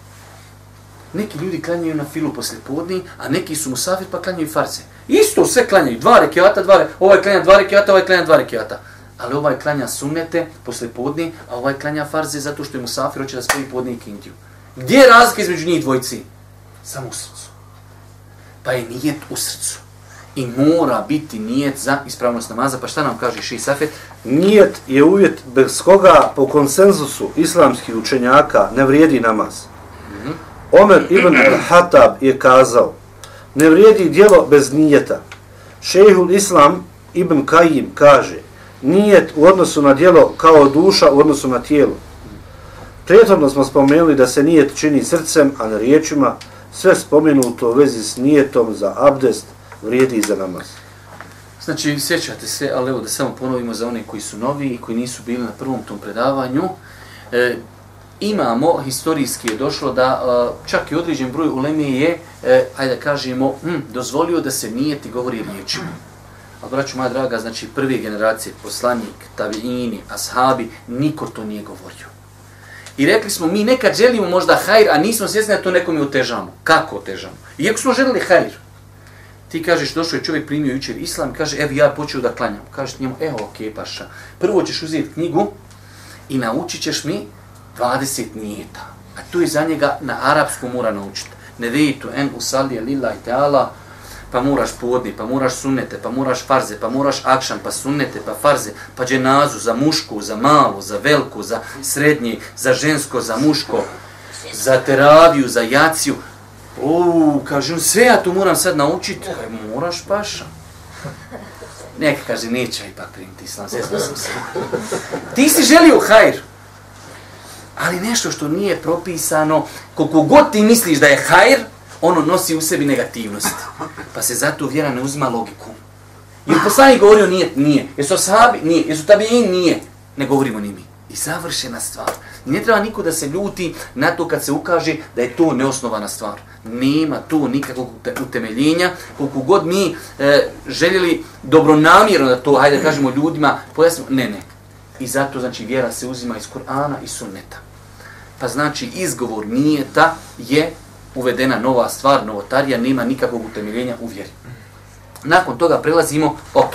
Speaker 1: neki ljudi klanjaju na filu posle podni, a neki su musafir pa klanjaju farce. Isto sve klanjaju, dva rekiata, dva re... ovaj klanja dva rekiata, ovaj klanja dva rekiata. Ali ovaj klanja sunnete posle podni, a ovaj klanja farze zato što je musafir hoće da spoji podni i kindiju. Gdje je razlika između njih dvojci? Samo u srcu. Pa je nijet u srcu. I mora biti nijet za ispravnost namaza. Pa šta nam kaže Ši Safet?
Speaker 2: Nijet je uvjet bez koga po konsenzusu islamskih učenjaka ne vrijedi namaz. Omer ibn al-Hatab je kazao, ne vrijedi dijelo bez nijeta. Šehul Islam ibn Kajim kaže, nijet u odnosu na dijelo kao duša u odnosu na tijelo. Prijetodno smo spomenuli da se nijet čini srcem, a na riječima sve spomenuto u vezi s nijetom za abdest vrijedi za namaz.
Speaker 1: Znači, sjećate se, ali evo da samo ponovimo za one koji su novi i koji nisu bili na prvom tom predavanju. E, imamo, historijski je došlo da uh, čak i određen broj ulemije je, e, ajde da kažemo, hm, dozvolio da se nijeti govori riječima. A braću moja draga, znači prve generacije, poslanik, tabiini, ashabi, niko to nije govorio. I rekli smo, mi nekad želimo možda hajr, a nismo svjesni da to nekom je otežamo. Kako otežamo? Iako smo želili hajr, ti kažeš, došao je čovjek primio jučer islam, kaže, evo ja počeo da klanjam. Kažeš njemu, evo, okej, okay, paša. Prvo ćeš uzeti knjigu i naučit ćeš mi 20 nijeta. A tu je za njega na arapsku mora naučiti. Ne vejtu en usalije lila i teala, pa moraš podni, pa moraš sunnete, pa moraš farze, pa moraš akšan, pa sunnete, pa farze, pa dženazu za mušku, za malu, za veliku, za srednji, za žensko, za muško, za teraviju, za jaciju. O, kaže, sve ja to moram sad naučiti. Kaj, moraš paša. Neka kaže, neće ipak primiti islam, zezno sam se. Ti si želio hajr, ali nešto što nije propisano, koliko god ti misliš da je hajr, ono nosi u sebi negativnost. Pa se zato vjera ne uzima logiku. Jer poslanik govorio nije, nije. Jesu sahabi? Nije. Jesu tabiin? Nije. Ne govorimo ni mi. I završena stvar. I ne treba niko da se ljuti na to kad se ukaže da je to neosnovana stvar. Nema tu nikakvog utemeljenja. Koliko god mi e, željeli dobronamjerno da to, hajde da kažemo ljudima, pojasnimo, ne, ne. I zato znači vjera se uzima iz Kur'ana i sunneta. Pa znači izgovor nijeta je uvedena nova stvar, novotarija, nema nikakvog utemeljenja u vjeri. Nakon toga prelazimo, ok,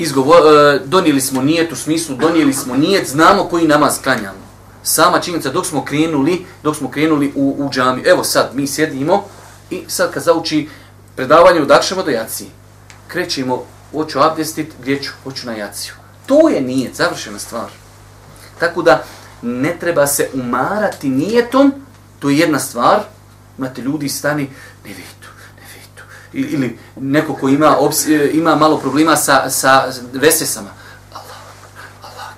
Speaker 1: Izgovor, e, donijeli smo nijet u smislu, donijeli smo nijet, znamo koji namaz klanjamo. Sama činjenica dok smo krenuli, dok smo krenuli u, u džami. Evo sad, mi sjedimo i sad kad zauči predavanje, udakšamo do Jaci, Krećemo, hoću abdestit, gdje ću? Hoću na jaciju. To je nijet, završena stvar. Tako da ne treba se umarati nijetom, to je jedna stvar. Imate ljudi stani, ne vidu, ne vidu. Ili neko ko ima, obs, e, ima malo problema sa, sa vesesama. Allah, Allah,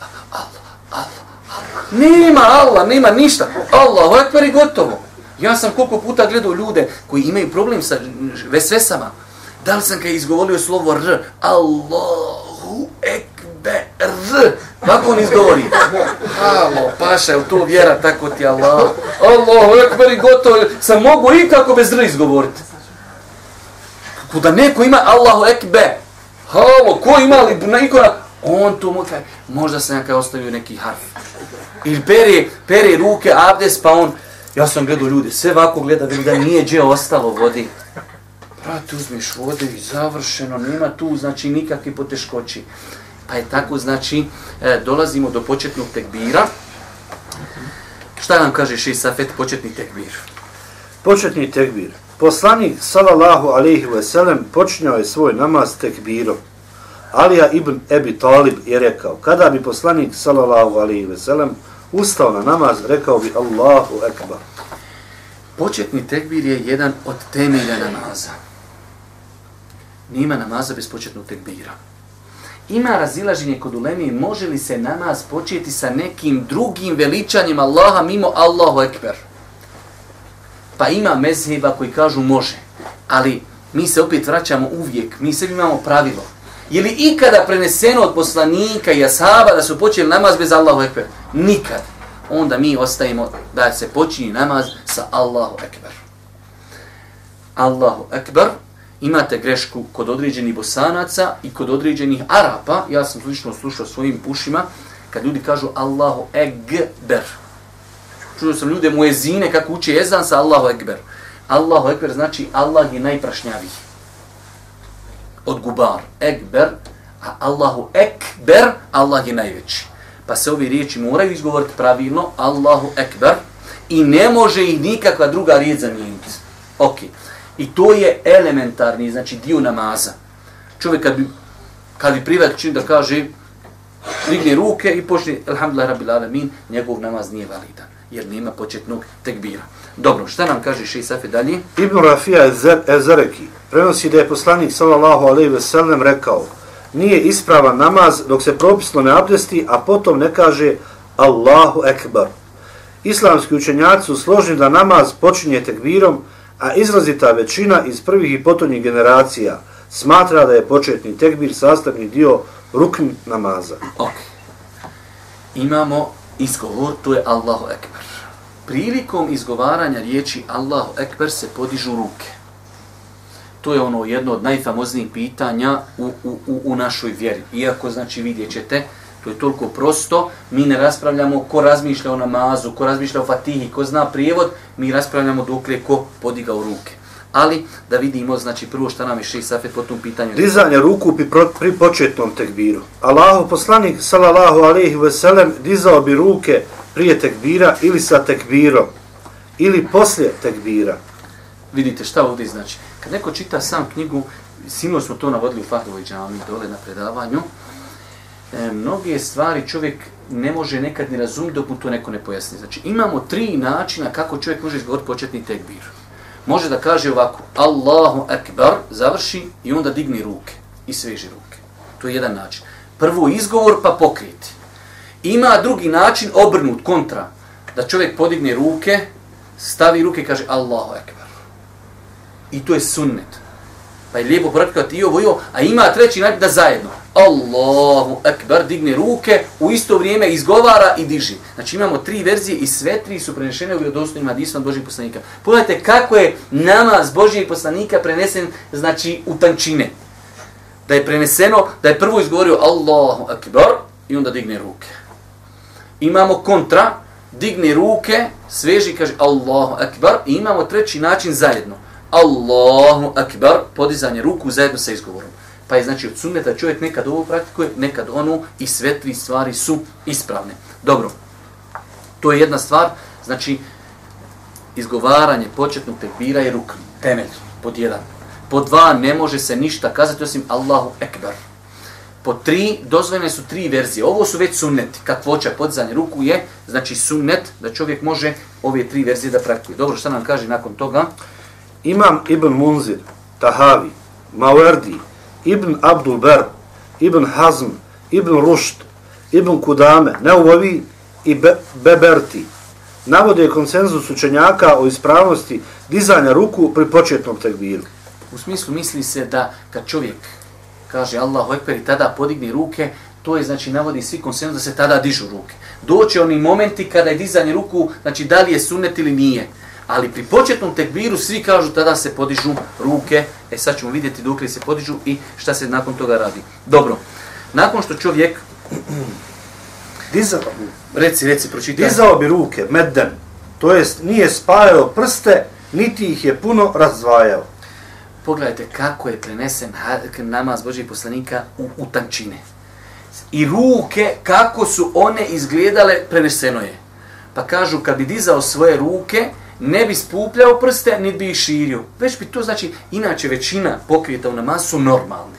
Speaker 1: Allah, Allah, Allah. Nema Allah, nema ništa. Allah, ekber i gotovo. Ja sam koliko puta gledao ljude koji imaju problem sa vesesama. Da li sam kaj izgovorio slovo R? Allahu ekber. Kako on izgovori? Halo, paša, je to vjera, tako ti Allah? Allahu ekber i gotovo. Sam mogu i kako bez R izgovoriti. Kako da neko ima Allahu ekber. Halo, ko ima li na ikona? On tu mu kaže, možda se kaj ostavio neki harf. Ili pere, pere ruke, abdes, pa on... Ja sam gledao ljude, sve ovako gleda, da nije gdje ostalo vodi. Brate, uzmiš vode i završeno, nema tu, znači, nikakve poteškoći. Pa je tako, znači, e, dolazimo do početnog tekbira. Šta nam kaže Ši Safet, početni tekbir?
Speaker 2: Početni tekbir. Poslanik, salallahu alaihi ve sellem, počinjao je svoj namaz tekbirom. Alija ibn Ebi Talib je rekao, kada bi poslanik, salallahu alaihi ve sellem, ustao na namaz, rekao bi Allahu ekbar.
Speaker 1: Početni tekbir je jedan od temelja namaza. Nima namaza bez početnog tekbira. Ima razilaženje kod ulemi, može li se namaz početi sa nekim drugim veličanjem Allaha mimo Allahu Ekber? Pa ima mezheba koji kažu može, ali mi se opet vraćamo uvijek, mi sebi imamo pravilo. Je li ikada preneseno od poslanika i ashaba da su počeli namaz bez Allahu Ekber? Nikad. Onda mi ostajemo da se počini namaz sa Allahu Ekber. Allahu Ekber imate grešku kod određenih bosanaca i kod određenih arapa. Ja sam slično slušao svojim ušima kad ljudi kažu Allahu Ekber. Čuo sam ljude muezine kako uče jezan sa Allahu Ekber. Allahu Ekber znači Allah je najprašnjaviji. Od gubar. Ekber. A Allahu Ekber, Allah je najveći. Pa se ovi riječi moraju izgovoriti pravilno. Allahu Ekber. I ne može ih nikakva druga riječ zamijeniti. Okej. Okay. I to je elementarni, znači dio namaza. Čovjek kad bi, kad bi privat čin da kaže, digne ruke i počne, alhamdulillah rabbil alamin, njegov namaz nije validan, jer nema početnog tekbira. Dobro, šta nam kaže Šeji Safi dalje?
Speaker 2: Ibn Rafija Ezareki prenosi da je poslanik sallallahu alaihi ve sellem rekao nije ispravan namaz dok se propisno ne abdesti, a potom ne kaže Allahu ekbar. Islamski učenjaci su složni da namaz počinje tekbirom, a izrazita većina iz prvih i potonjih generacija smatra da je početni tekbir sastavni dio rukn namaza.
Speaker 1: Ok. Imamo izgovor, to je Allahu Ekber. Prilikom izgovaranja riječi Allahu Ekber se podižu ruke. To je ono jedno od najfamoznijih pitanja u, u, u, u našoj vjeri. Iako, znači, vidjet ćete, To je toliko prosto, mi ne raspravljamo ko razmišlja o namazu, ko razmišlja o fatihi, ko zna prijevod, mi raspravljamo dok je ko podiga u ruke. Ali da vidimo, znači prvo šta nam je šeji safet po tom pitanju.
Speaker 2: Dizanje ruku pri, pri početnom tekbiru. Allahu poslanik, salallahu alaihi veselem, dizao bi ruke prije tekbira ili sa tekbirom ili poslije tekbira.
Speaker 1: Vidite šta ovdje znači. Kad neko čita sam knjigu, sino smo to navodili u Fahdovoj džami dole na predavanju, e, mnoge stvari čovjek ne može nekad ni razumjeti dok mu to neko ne pojasni. Znači imamo tri načina kako čovjek može izgovoriti početni tekbir. Može da kaže ovako, Allahu akbar, završi i onda digni ruke i sveži ruke. To je jedan način. Prvo izgovor pa pokriti. Ima drugi način obrnut kontra, da čovjek podigne ruke, stavi ruke i kaže Allahu akbar. I to je sunnet. Pa je lijepo poradkati i ovo i ovo, a ima treći način da zajedno. Allahu akbar, digne ruke, u isto vrijeme izgovara i diži. Znači imamo tri verzije i sve tri su prenešene u vjerodostojnim hadisma Božijeg poslanika. Pogledajte kako je namaz Božijeg poslanika prenesen, znači u tančine. Da je preneseno, da je prvo izgovorio Allahu akbar i onda digne ruke. Imamo kontra, digne ruke, sveži kaže Allahu akbar i imamo treći način zajedno. Allahu akbar, podizanje ruku zajedno sa izgovorom. Pa je znači od sunneta čovjek nekad ovo praktikuje, nekad ono i sve tri stvari su ispravne. Dobro, to je jedna stvar, znači izgovaranje početnog tekbira je ruk, temelj, pod jedan. Pod dva, ne može se ništa kazati osim Allahu ekbar. Po tri, dozvoljene su tri verzije. Ovo su već sunneti. Kakvoća podizanje ruku je, znači sunnet, da čovjek može ove tri verzije da praktikuje. Dobro, šta nam kaže nakon toga?
Speaker 2: Imam Ibn Munzir, Tahavi, Mawardi, Ibn Abdul Ber, Ibn Hazm, Ibn Rušt, Ibn Kudame, Neuvovi i Be Beberti navode konsenzus učenjaka o ispravnosti dizanja ruku pri početnom tekbiru.
Speaker 1: U smislu misli se da kad čovjek kaže Allahu Ekber i tada podigne ruke, to je znači navodi svi konsenzus da se tada dižu ruke. Doće oni momenti kada je dizanje ruku, znači da li je sunnet ili nije. Ali pri početnom tekbiru svi kažu tada se podižu ruke. E sad ćemo vidjeti dok li se podižu i šta se nakon toga radi. Dobro. Nakon što čovjek...
Speaker 2: Dizao,
Speaker 1: reci, reci, pročitaj.
Speaker 2: Dizao bi ruke, medden. To jest, nije spajao prste, niti ih je puno razdvajao.
Speaker 1: Pogledajte kako je prenesen namaz Božih poslanika u, u tančine. I ruke, kako su one izgledale, preneseno je. Pa kažu, kad bi dizao svoje ruke, ne bi spupljao prste, niti bi ih širio. Već bi to znači, inače većina pokrijeta u namazu su normalni.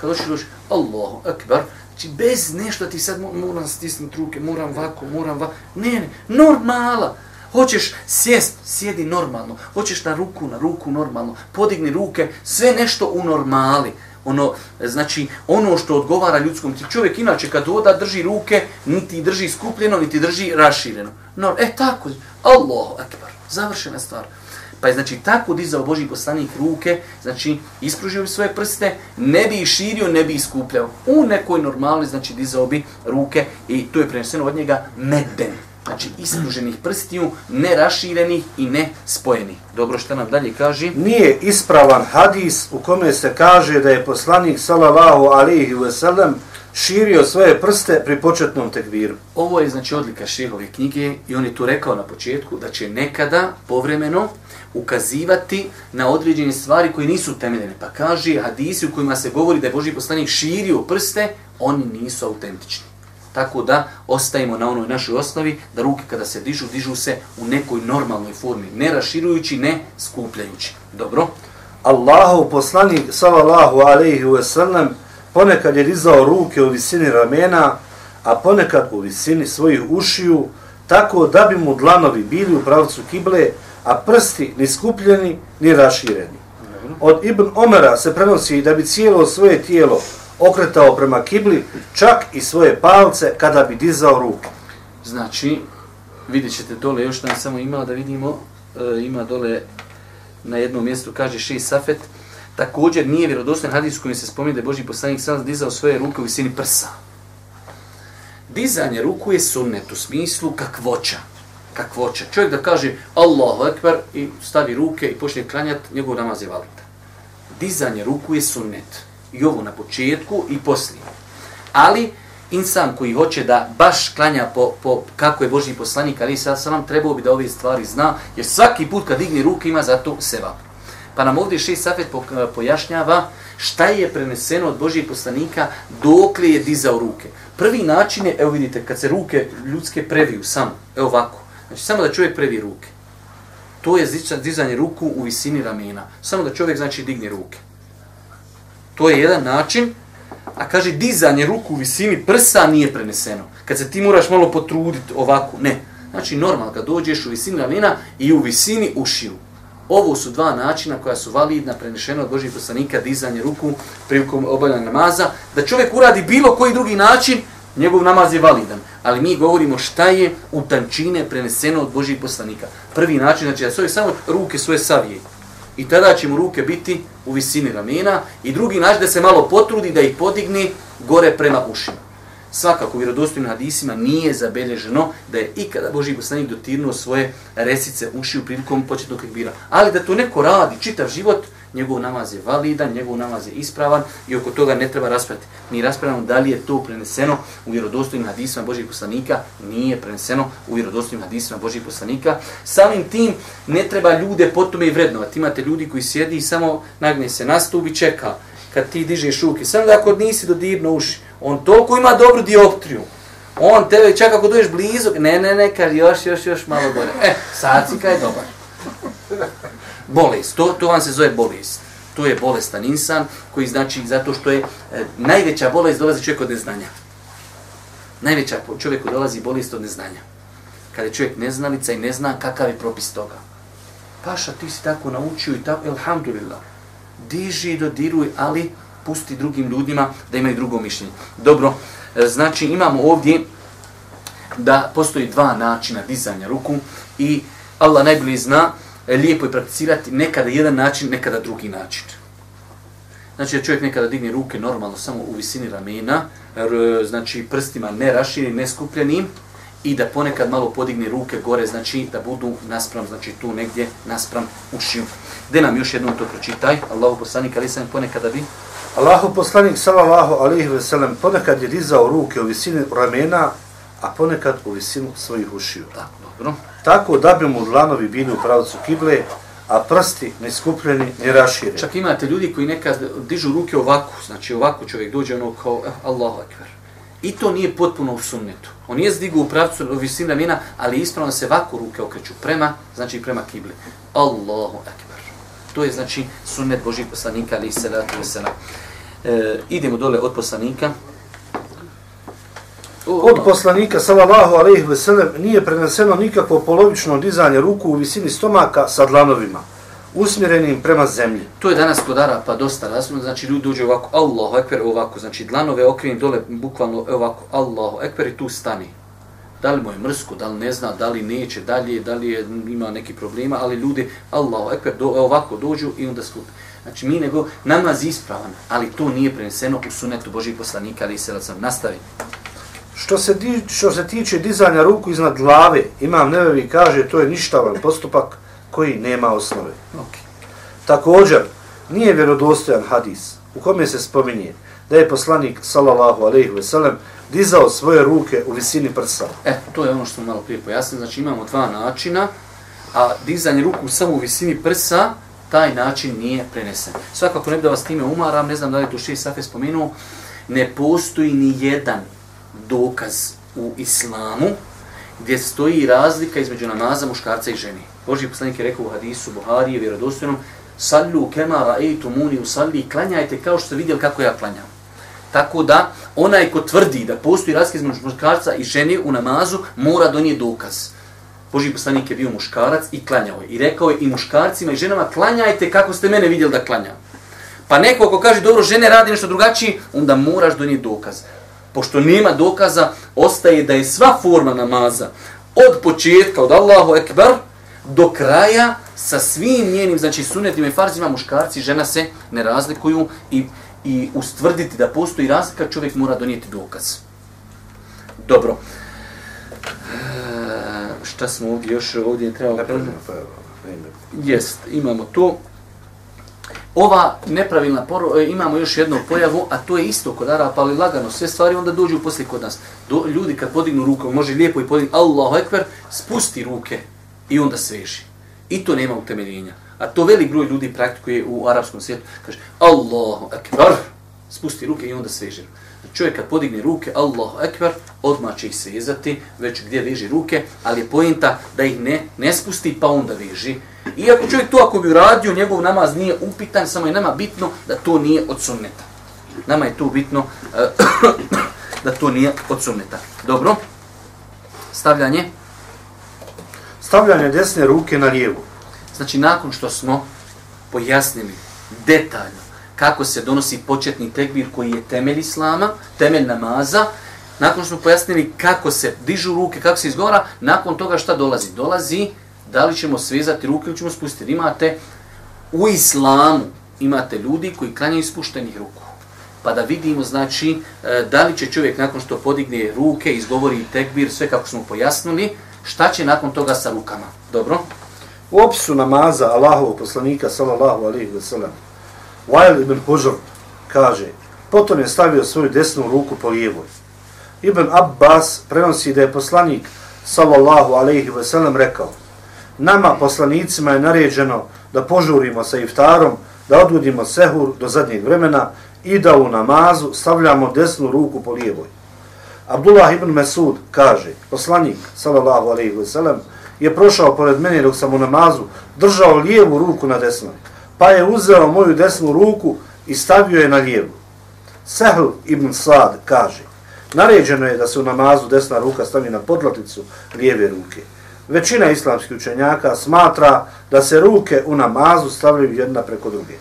Speaker 1: Kad došli došli, Allahu akbar, znači bez nešto ti sad moram stisnuti ruke, moram vako, moram vako. Ne, ne, normala. Hoćeš sjest, sjedi normalno. Hoćeš na ruku, na ruku normalno. Podigni ruke, sve nešto u normali. Ono, znači, ono što odgovara ljudskom ti čovjek, inače kad oda drži ruke, niti drži skupljeno, niti drži rašireno. No, e tako, Allahu akbar. Završena stvar. Pa je znači tako dizao Boži poslanik ruke, znači ispružio bi svoje prste, ne bi ih širio, ne bi ih skupljao. U nekoj normalnoj znači dizao bi ruke i to je preneseno od njega medden. Znači ispruženih prstiju, ne raširenih i ne spojenih. Dobro što nam dalje kaže?
Speaker 2: Nije ispravan hadis u kome se kaže da je poslanik sallallahu alihi wasallam širio svoje prste pri početnom tekviru.
Speaker 1: Ovo je znači odlika šehove knjige i on je tu rekao na početku da će nekada povremeno ukazivati na određene stvari koje nisu temeljene. Pa kaže hadisi u kojima se govori da je Boži poslanik širio prste, oni nisu autentični. Tako da ostajemo na onoj našoj osnovi da ruke kada se dižu, dižu se u nekoj normalnoj formi, ne raširujući, ne skupljajući. Dobro?
Speaker 2: Allahu poslanik sallallahu alejhi ve sellem ponekad je dizao ruke u visini ramena, a ponekad u visini svojih ušiju, tako da bi mu dlanovi bili u pravcu kible, a prsti ni skupljeni, ni rašireni. Od Ibn Omera se prenosi da bi cijelo svoje tijelo okretao prema kibli, čak i svoje palce kada bi dizao ruke.
Speaker 1: Znači, vidjet ćete dole, još nam samo imala da vidimo, e, ima dole na jednom mjestu, kaže Ši safet, Također nije vjerodostojan hadis kojim se spominje da je Boži poslanik sam dizao svoje ruke u visini prsa. Dizanje ruku je sunnet u smislu kakvoća. Kakvoća. Čovjek da kaže Allahu Ekber i stavi ruke i počne klanjati, njegov namaz je valita. Dizanje ruku je sunnet. I ovo na početku i poslije. Ali insan koji hoće da baš klanja po, po kako je Boži poslanik, ali sad sam trebao bi da ove stvari zna, jer svaki put kad digne ruke ima za to sevap. Pa nam ovdje šest safet pojašnjava šta je preneseno od Božijeg poslanika dok je dizao ruke. Prvi način je, evo vidite, kad se ruke ljudske previju samo, evo ovako. Znači samo da čovjek previ ruke. To je dizanje ruku u visini ramena. Samo da čovjek znači digne ruke. To je jedan način, a kaže dizanje ruku u visini prsa nije preneseno. Kad se ti moraš malo potruditi ovako, ne. Znači normalno kad dođeš u visini ramena i u visini ušiju. Ovo su dva načina koja su validna, prenešena od Božih poslanika, dizanje ruku prilikom obavljanja namaza. Da čovjek uradi bilo koji drugi način, njegov namaz je validan. Ali mi govorimo šta je u tančine preneseno od Božih poslanika. Prvi način, znači da svoje samo ruke svoje savije. I tada će mu ruke biti u visini ramena. I drugi način da se malo potrudi da ih podigne gore prema ušima. Svakako u vjerodostojnim hadisima nije zabeleženo da je ikada Boži poslanik dotirnuo svoje resice ušiju prilikom početnog tekbira. Ali da to neko radi čitav život, njegov namaz je validan, njegov namaz je ispravan i oko toga ne treba raspraviti. Mi raspravljamo da li je to preneseno u vjerodostojnim hadisima Božih poslanika, nije preneseno u vjerodostojnim hadisima Božih poslanika. Samim tim ne treba ljude potome i vrednovati. Imate ljudi koji sjedi i samo nagne se na stup i čeka kad ti dižeš ruke. Samo da ako nisi dodirno uši, on toliko ima dobru dioptriju. On tebe čak ako dođeš blizu, ne, ne, ne, kaže još, još, još malo bolje. E, sad si kaj je dobar. Bolest, to, to vam se zove bolest. To je bolestan insan koji znači zato što je e, najveća bolest dolazi čovjek od neznanja. Najveća po čovjeku dolazi bolest od neznanja. Kada je čovjek neznalica i ne zna kakav je propis toga. Paša, ti si tako naučio i tako, elhamdulillah. Diži i dodiruj, ali pusti drugim ljudima da imaju drugo mišljenje. Dobro, e, znači imamo ovdje da postoji dva načina dizanja ruku i Allah najbolje zna, e, lijepo je prakticirati nekada jedan način, nekada drugi način. Znači da čovjek nekada digne ruke normalno samo u visini ramena, znači prstima ne raširi, ne skupljenim, i da ponekad malo podigne ruke gore, znači da budu naspram, znači tu negdje naspram ušiju. Gde nam još jednom to pročitaj, Allahu poslanik, ali sam ponekada bi
Speaker 2: Allahu poslanik sallallahu alejhi ve sellem ponekad je dizao ruke u visini ramena, a ponekad u visinu svojih ušiju.
Speaker 1: Tako, dobro.
Speaker 2: Tako da bi mu dlanovi bili u pravcu kible, a prsti ne skupljeni, ne rašireni.
Speaker 1: Čak imate ljudi koji nekad dižu ruke ovako, znači ovako čovjek dođe ono kao eh, Allahu ekber. I to nije potpuno u sunnetu. On je zdigu u pravcu u visini ramena, ali ispravno se ovako ruke okreću prema, znači prema kibli. Allahu ekber. To je znači sunnet Božih poslanika, ali i salatu i salam. E, idemo dole od poslanika.
Speaker 2: Od poslanika sallallahu alejhi ve sellem nije preneseno nikakvo polovično dizanje ruku u visini stomaka sa dlanovima usmjerenim prema zemlji.
Speaker 1: To je danas kod Arapa dosta razumno, znači ljudi dođe ovako, Allahu ekber, ovako, znači dlanove okrenim dole, bukvalno ovako, Allahu ekber i tu stani. Da li mu je mrsko, da li ne zna, da li neće, da li, je, da li je, ima neki problema, ali ljudi, Allahu ekber, do, ovako dođu i onda skupi. Znači mi nego namaz ispravan, ali to nije preneseno u sunetu Božih poslanika, ali se sam nastavi.
Speaker 2: Što se, di, što se tiče dizanja ruku iznad glave, imam nevevi kaže to je ništavan postupak koji nema osnove.
Speaker 1: Okay.
Speaker 2: Također, nije vjerodostojan hadis u kome se spominje da je poslanik sallallahu alejhi ve sellem dizao svoje ruke u visini prsa.
Speaker 1: E, to je ono što malo prije pojasnio. Znači imamo dva načina, a dizanje ruku samo u visini prsa, taj način nije prenesen. Svakako ne bi da vas time umaram, ne znam da li tu šest safe spomenuo, ne postoji ni jedan dokaz u islamu gdje stoji razlika između namaza muškarca i ženi. Boži poslanik je rekao u hadisu Buhari je vjerodostojnom sallu kema ra'eitu muni usalli klanjajte kao što ste vidjeli kako ja klanjam. Tako da onaj ko tvrdi da postoji razlika između muškarca i ženi u namazu mora donijeti dokaz. Boži poslanik je bio muškarac i klanjao je. I rekao je i muškarcima i ženama, klanjajte kako ste mene vidjeli da klanjam. Pa neko ko kaže, dobro, žene radi nešto drugačije, onda moraš donijeti dokaz. Pošto nema dokaza, ostaje da je sva forma namaza od početka, od Allahu Ekber, do kraja, sa svim njenim, znači sunetima i farzima, muškarci i žena se ne razlikuju i, i ustvrditi da postoji razlika, čovjek mora donijeti dokaz. Dobro šta smo ovdje još ovdje trebalo
Speaker 2: pa
Speaker 1: Jest, imamo to. Ova nepravilna poru, e, imamo još jednu pojavu, a to je isto kod Arapa, ali lagano, sve stvari onda dođu poslije kod nas. Do, ljudi kad podignu ruku, može lijepo i podignu Allahu Ekber, spusti ruke i onda sveži. I to nema utemeljenja. A to velik broj ljudi praktikuje u arapskom svijetu. Kaže Allahu Ekber, spusti ruke i onda sveži. Čovjek kad podigne ruke, Allahu ekber, odmah će ih svezati, već gdje veži ruke, ali je pojenta da ih ne, ne spusti pa onda veži. Iako čovjek to ako bi uradio, njegov namaz nije upitan, samo je nama bitno da to nije od sunneta. Nama je to bitno uh, (coughs) da to nije od sunneta. Dobro? Stavljanje?
Speaker 2: Stavljanje desne ruke na lijevu.
Speaker 1: Znači, nakon što smo pojasnili detaljno kako se donosi početni tekbir koji je temelj islama, temelj namaza, nakon što smo pojasnili kako se dižu ruke, kako se izgovara, nakon toga šta dolazi? Dolazi da li ćemo svezati ruke ili ćemo spustiti. Imate u islamu, imate ljudi koji klanjaju ispuštenih ruku. Pa da vidimo, znači, e, da li će čovjek nakon što podigne ruke, izgovori tekbir, sve kako smo pojasnili, šta će nakon toga sa rukama. Dobro?
Speaker 2: U opisu namaza Allahovog poslanika, sallallahu alaihi wa sallam, Wail ibn Hujr kaže, potom je stavio svoju desnu ruku po lijevoj. Ibn Abbas prenosi da je poslanik, sallallahu alaihi ve sellem rekao, nama poslanicima je naređeno da požurimo sa iftarom, da odgodimo sehur do zadnjeg vremena i da u namazu stavljamo desnu ruku po lijevoj. Abdullah ibn Mesud kaže, poslanik, sallallahu alaihi wa sallam, je prošao pored mene dok sam u namazu držao lijevu ruku na desnoj, pa je uzeo moju desnu ruku i stavio je na lijevu. Sehl ibn Sad kaže, naređeno je da se u namazu desna ruka stavi na podlaticu lijeve ruke. Većina islamskih učenjaka smatra da se ruke u namazu stavljaju jedna preko druge.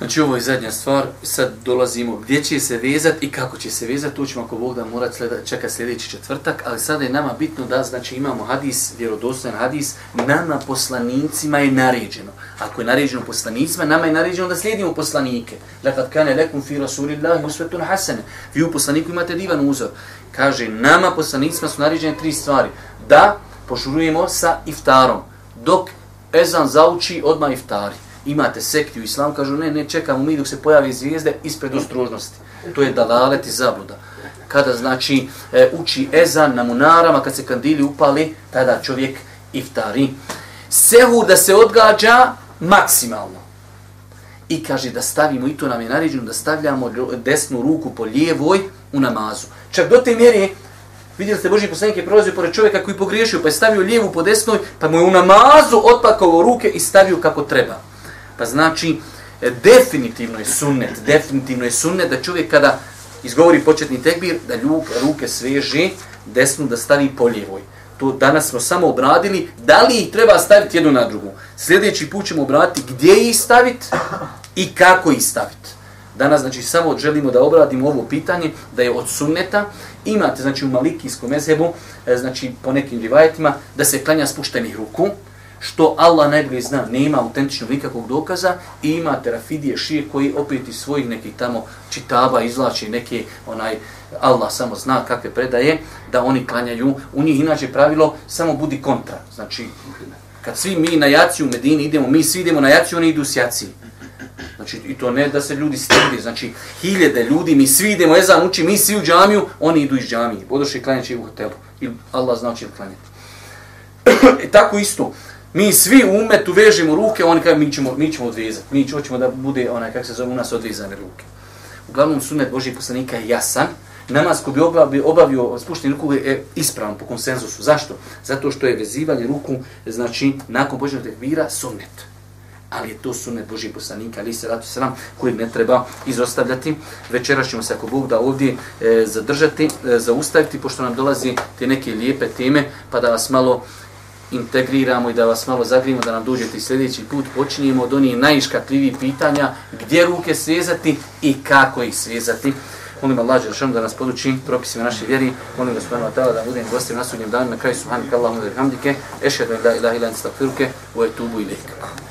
Speaker 1: Znači ovo je zadnja stvar, sad dolazimo gdje će se vezat i kako će se vezat, tu ćemo ako Bog da morat sleda, čeka sljedeći četvrtak, ali sada je nama bitno da znači imamo hadis, vjerodostojan hadis, nama poslanicima je naređeno. Ako je naređeno poslanicima, nama je naređeno da slijedimo poslanike. Lekad kane lekum fi rasulillahi usvetun hasene. Vi u poslaniku imate divan uzor. Kaže, nama poslanicima su naređene tri stvari. Da požurujemo sa iftarom, dok ezan zauči odma iftari imate sekti u islamu, kažu ne, ne, čekamo mi dok se pojavi zvijezde ispred ostrožnosti. To je dalalet i zabluda. Kada znači e, uči ezan na munarama, kad se kandili upali, tada čovjek iftari. Sehu da se odgađa maksimalno. I kaže da stavimo, i to nam je naređeno, da stavljamo desnu ruku po lijevoj u namazu. Čak do te mjere, vidjeli ste Boži poslanik je prolazio pored čovjeka koji pogriješio, pa je stavio lijevu po desnoj, pa mu je u namazu otpakao ruke i stavio kako treba. Pa znači, e, definitivno je sunnet, definitivno je sunnet da čovjek kada izgovori početni tekbir, da ljuk, ruke sveže, desnu da stavi po lijevoj. To danas smo samo obradili, da li ih treba staviti jednu na drugu. Sljedeći put ćemo obraditi gdje ih staviti i kako ih staviti. Danas znači samo želimo da obradimo ovo pitanje, da je od sunneta, imate znači u malikijskom mezebu, e, znači po nekim rivajetima, da se klanja spuštenih ruku, što Allah najbolje zna, nema autentično nikakvog dokaza i ima terafidije šije koji opet iz svojih nekih tamo čitaba izlači neke, onaj, Allah samo zna kakve predaje, da oni klanjaju. U njih inače pravilo samo budi kontra. Znači, kad svi mi na jaciju u Medini idemo, mi svi idemo na jaciju, oni idu s jaciji. Znači, i to ne da se ljudi stidi, znači, hiljede ljudi, mi svi idemo, Ezan uči, mi svi u džamiju, oni idu iz džamije. Odošli klanjati u hotelu. Ili Allah zna će klanjati. I (clears throat) e, tako isto, Mi svi u umetu vežemo ruke, oni kaže mi ćemo, mi ćemo odvezati. Mi ćemo da bude, onaj, kako se zove, u nas odvezane ruke. Uglavnom, sunet Božih poslanika je jasan. Namaz ko bi obavio, obavio spušteni ruku je ispravan po konsenzusu. Zašto? Zato što je vezivanje ruku, znači, nakon Božnog tekbira, sunet. Ali je to sunet Božih poslanika, ali se ratu sram, koji ne treba izostavljati. Večeras ćemo se, ako Bog da ovdje e, zadržati, e, zaustaviti, pošto nam dolazi te neke lijepe teme, pa da vas malo integriramo i da vas malo zagrijemo da nam dođete i sljedeći put počinjemo od onih najiškatljivih pitanja gdje ruke svezati i kako ih svezati. Molim Allah Đelšanu da nas poduči propisima naše vjeri. Molim ga subhanahu wa ta'ala da budem gostim na sudnjem danu na kraju subhanika Allahumma wa bihamdike. Ešhedu ila ila ila anta astaghfiruke wa atubu ilayk.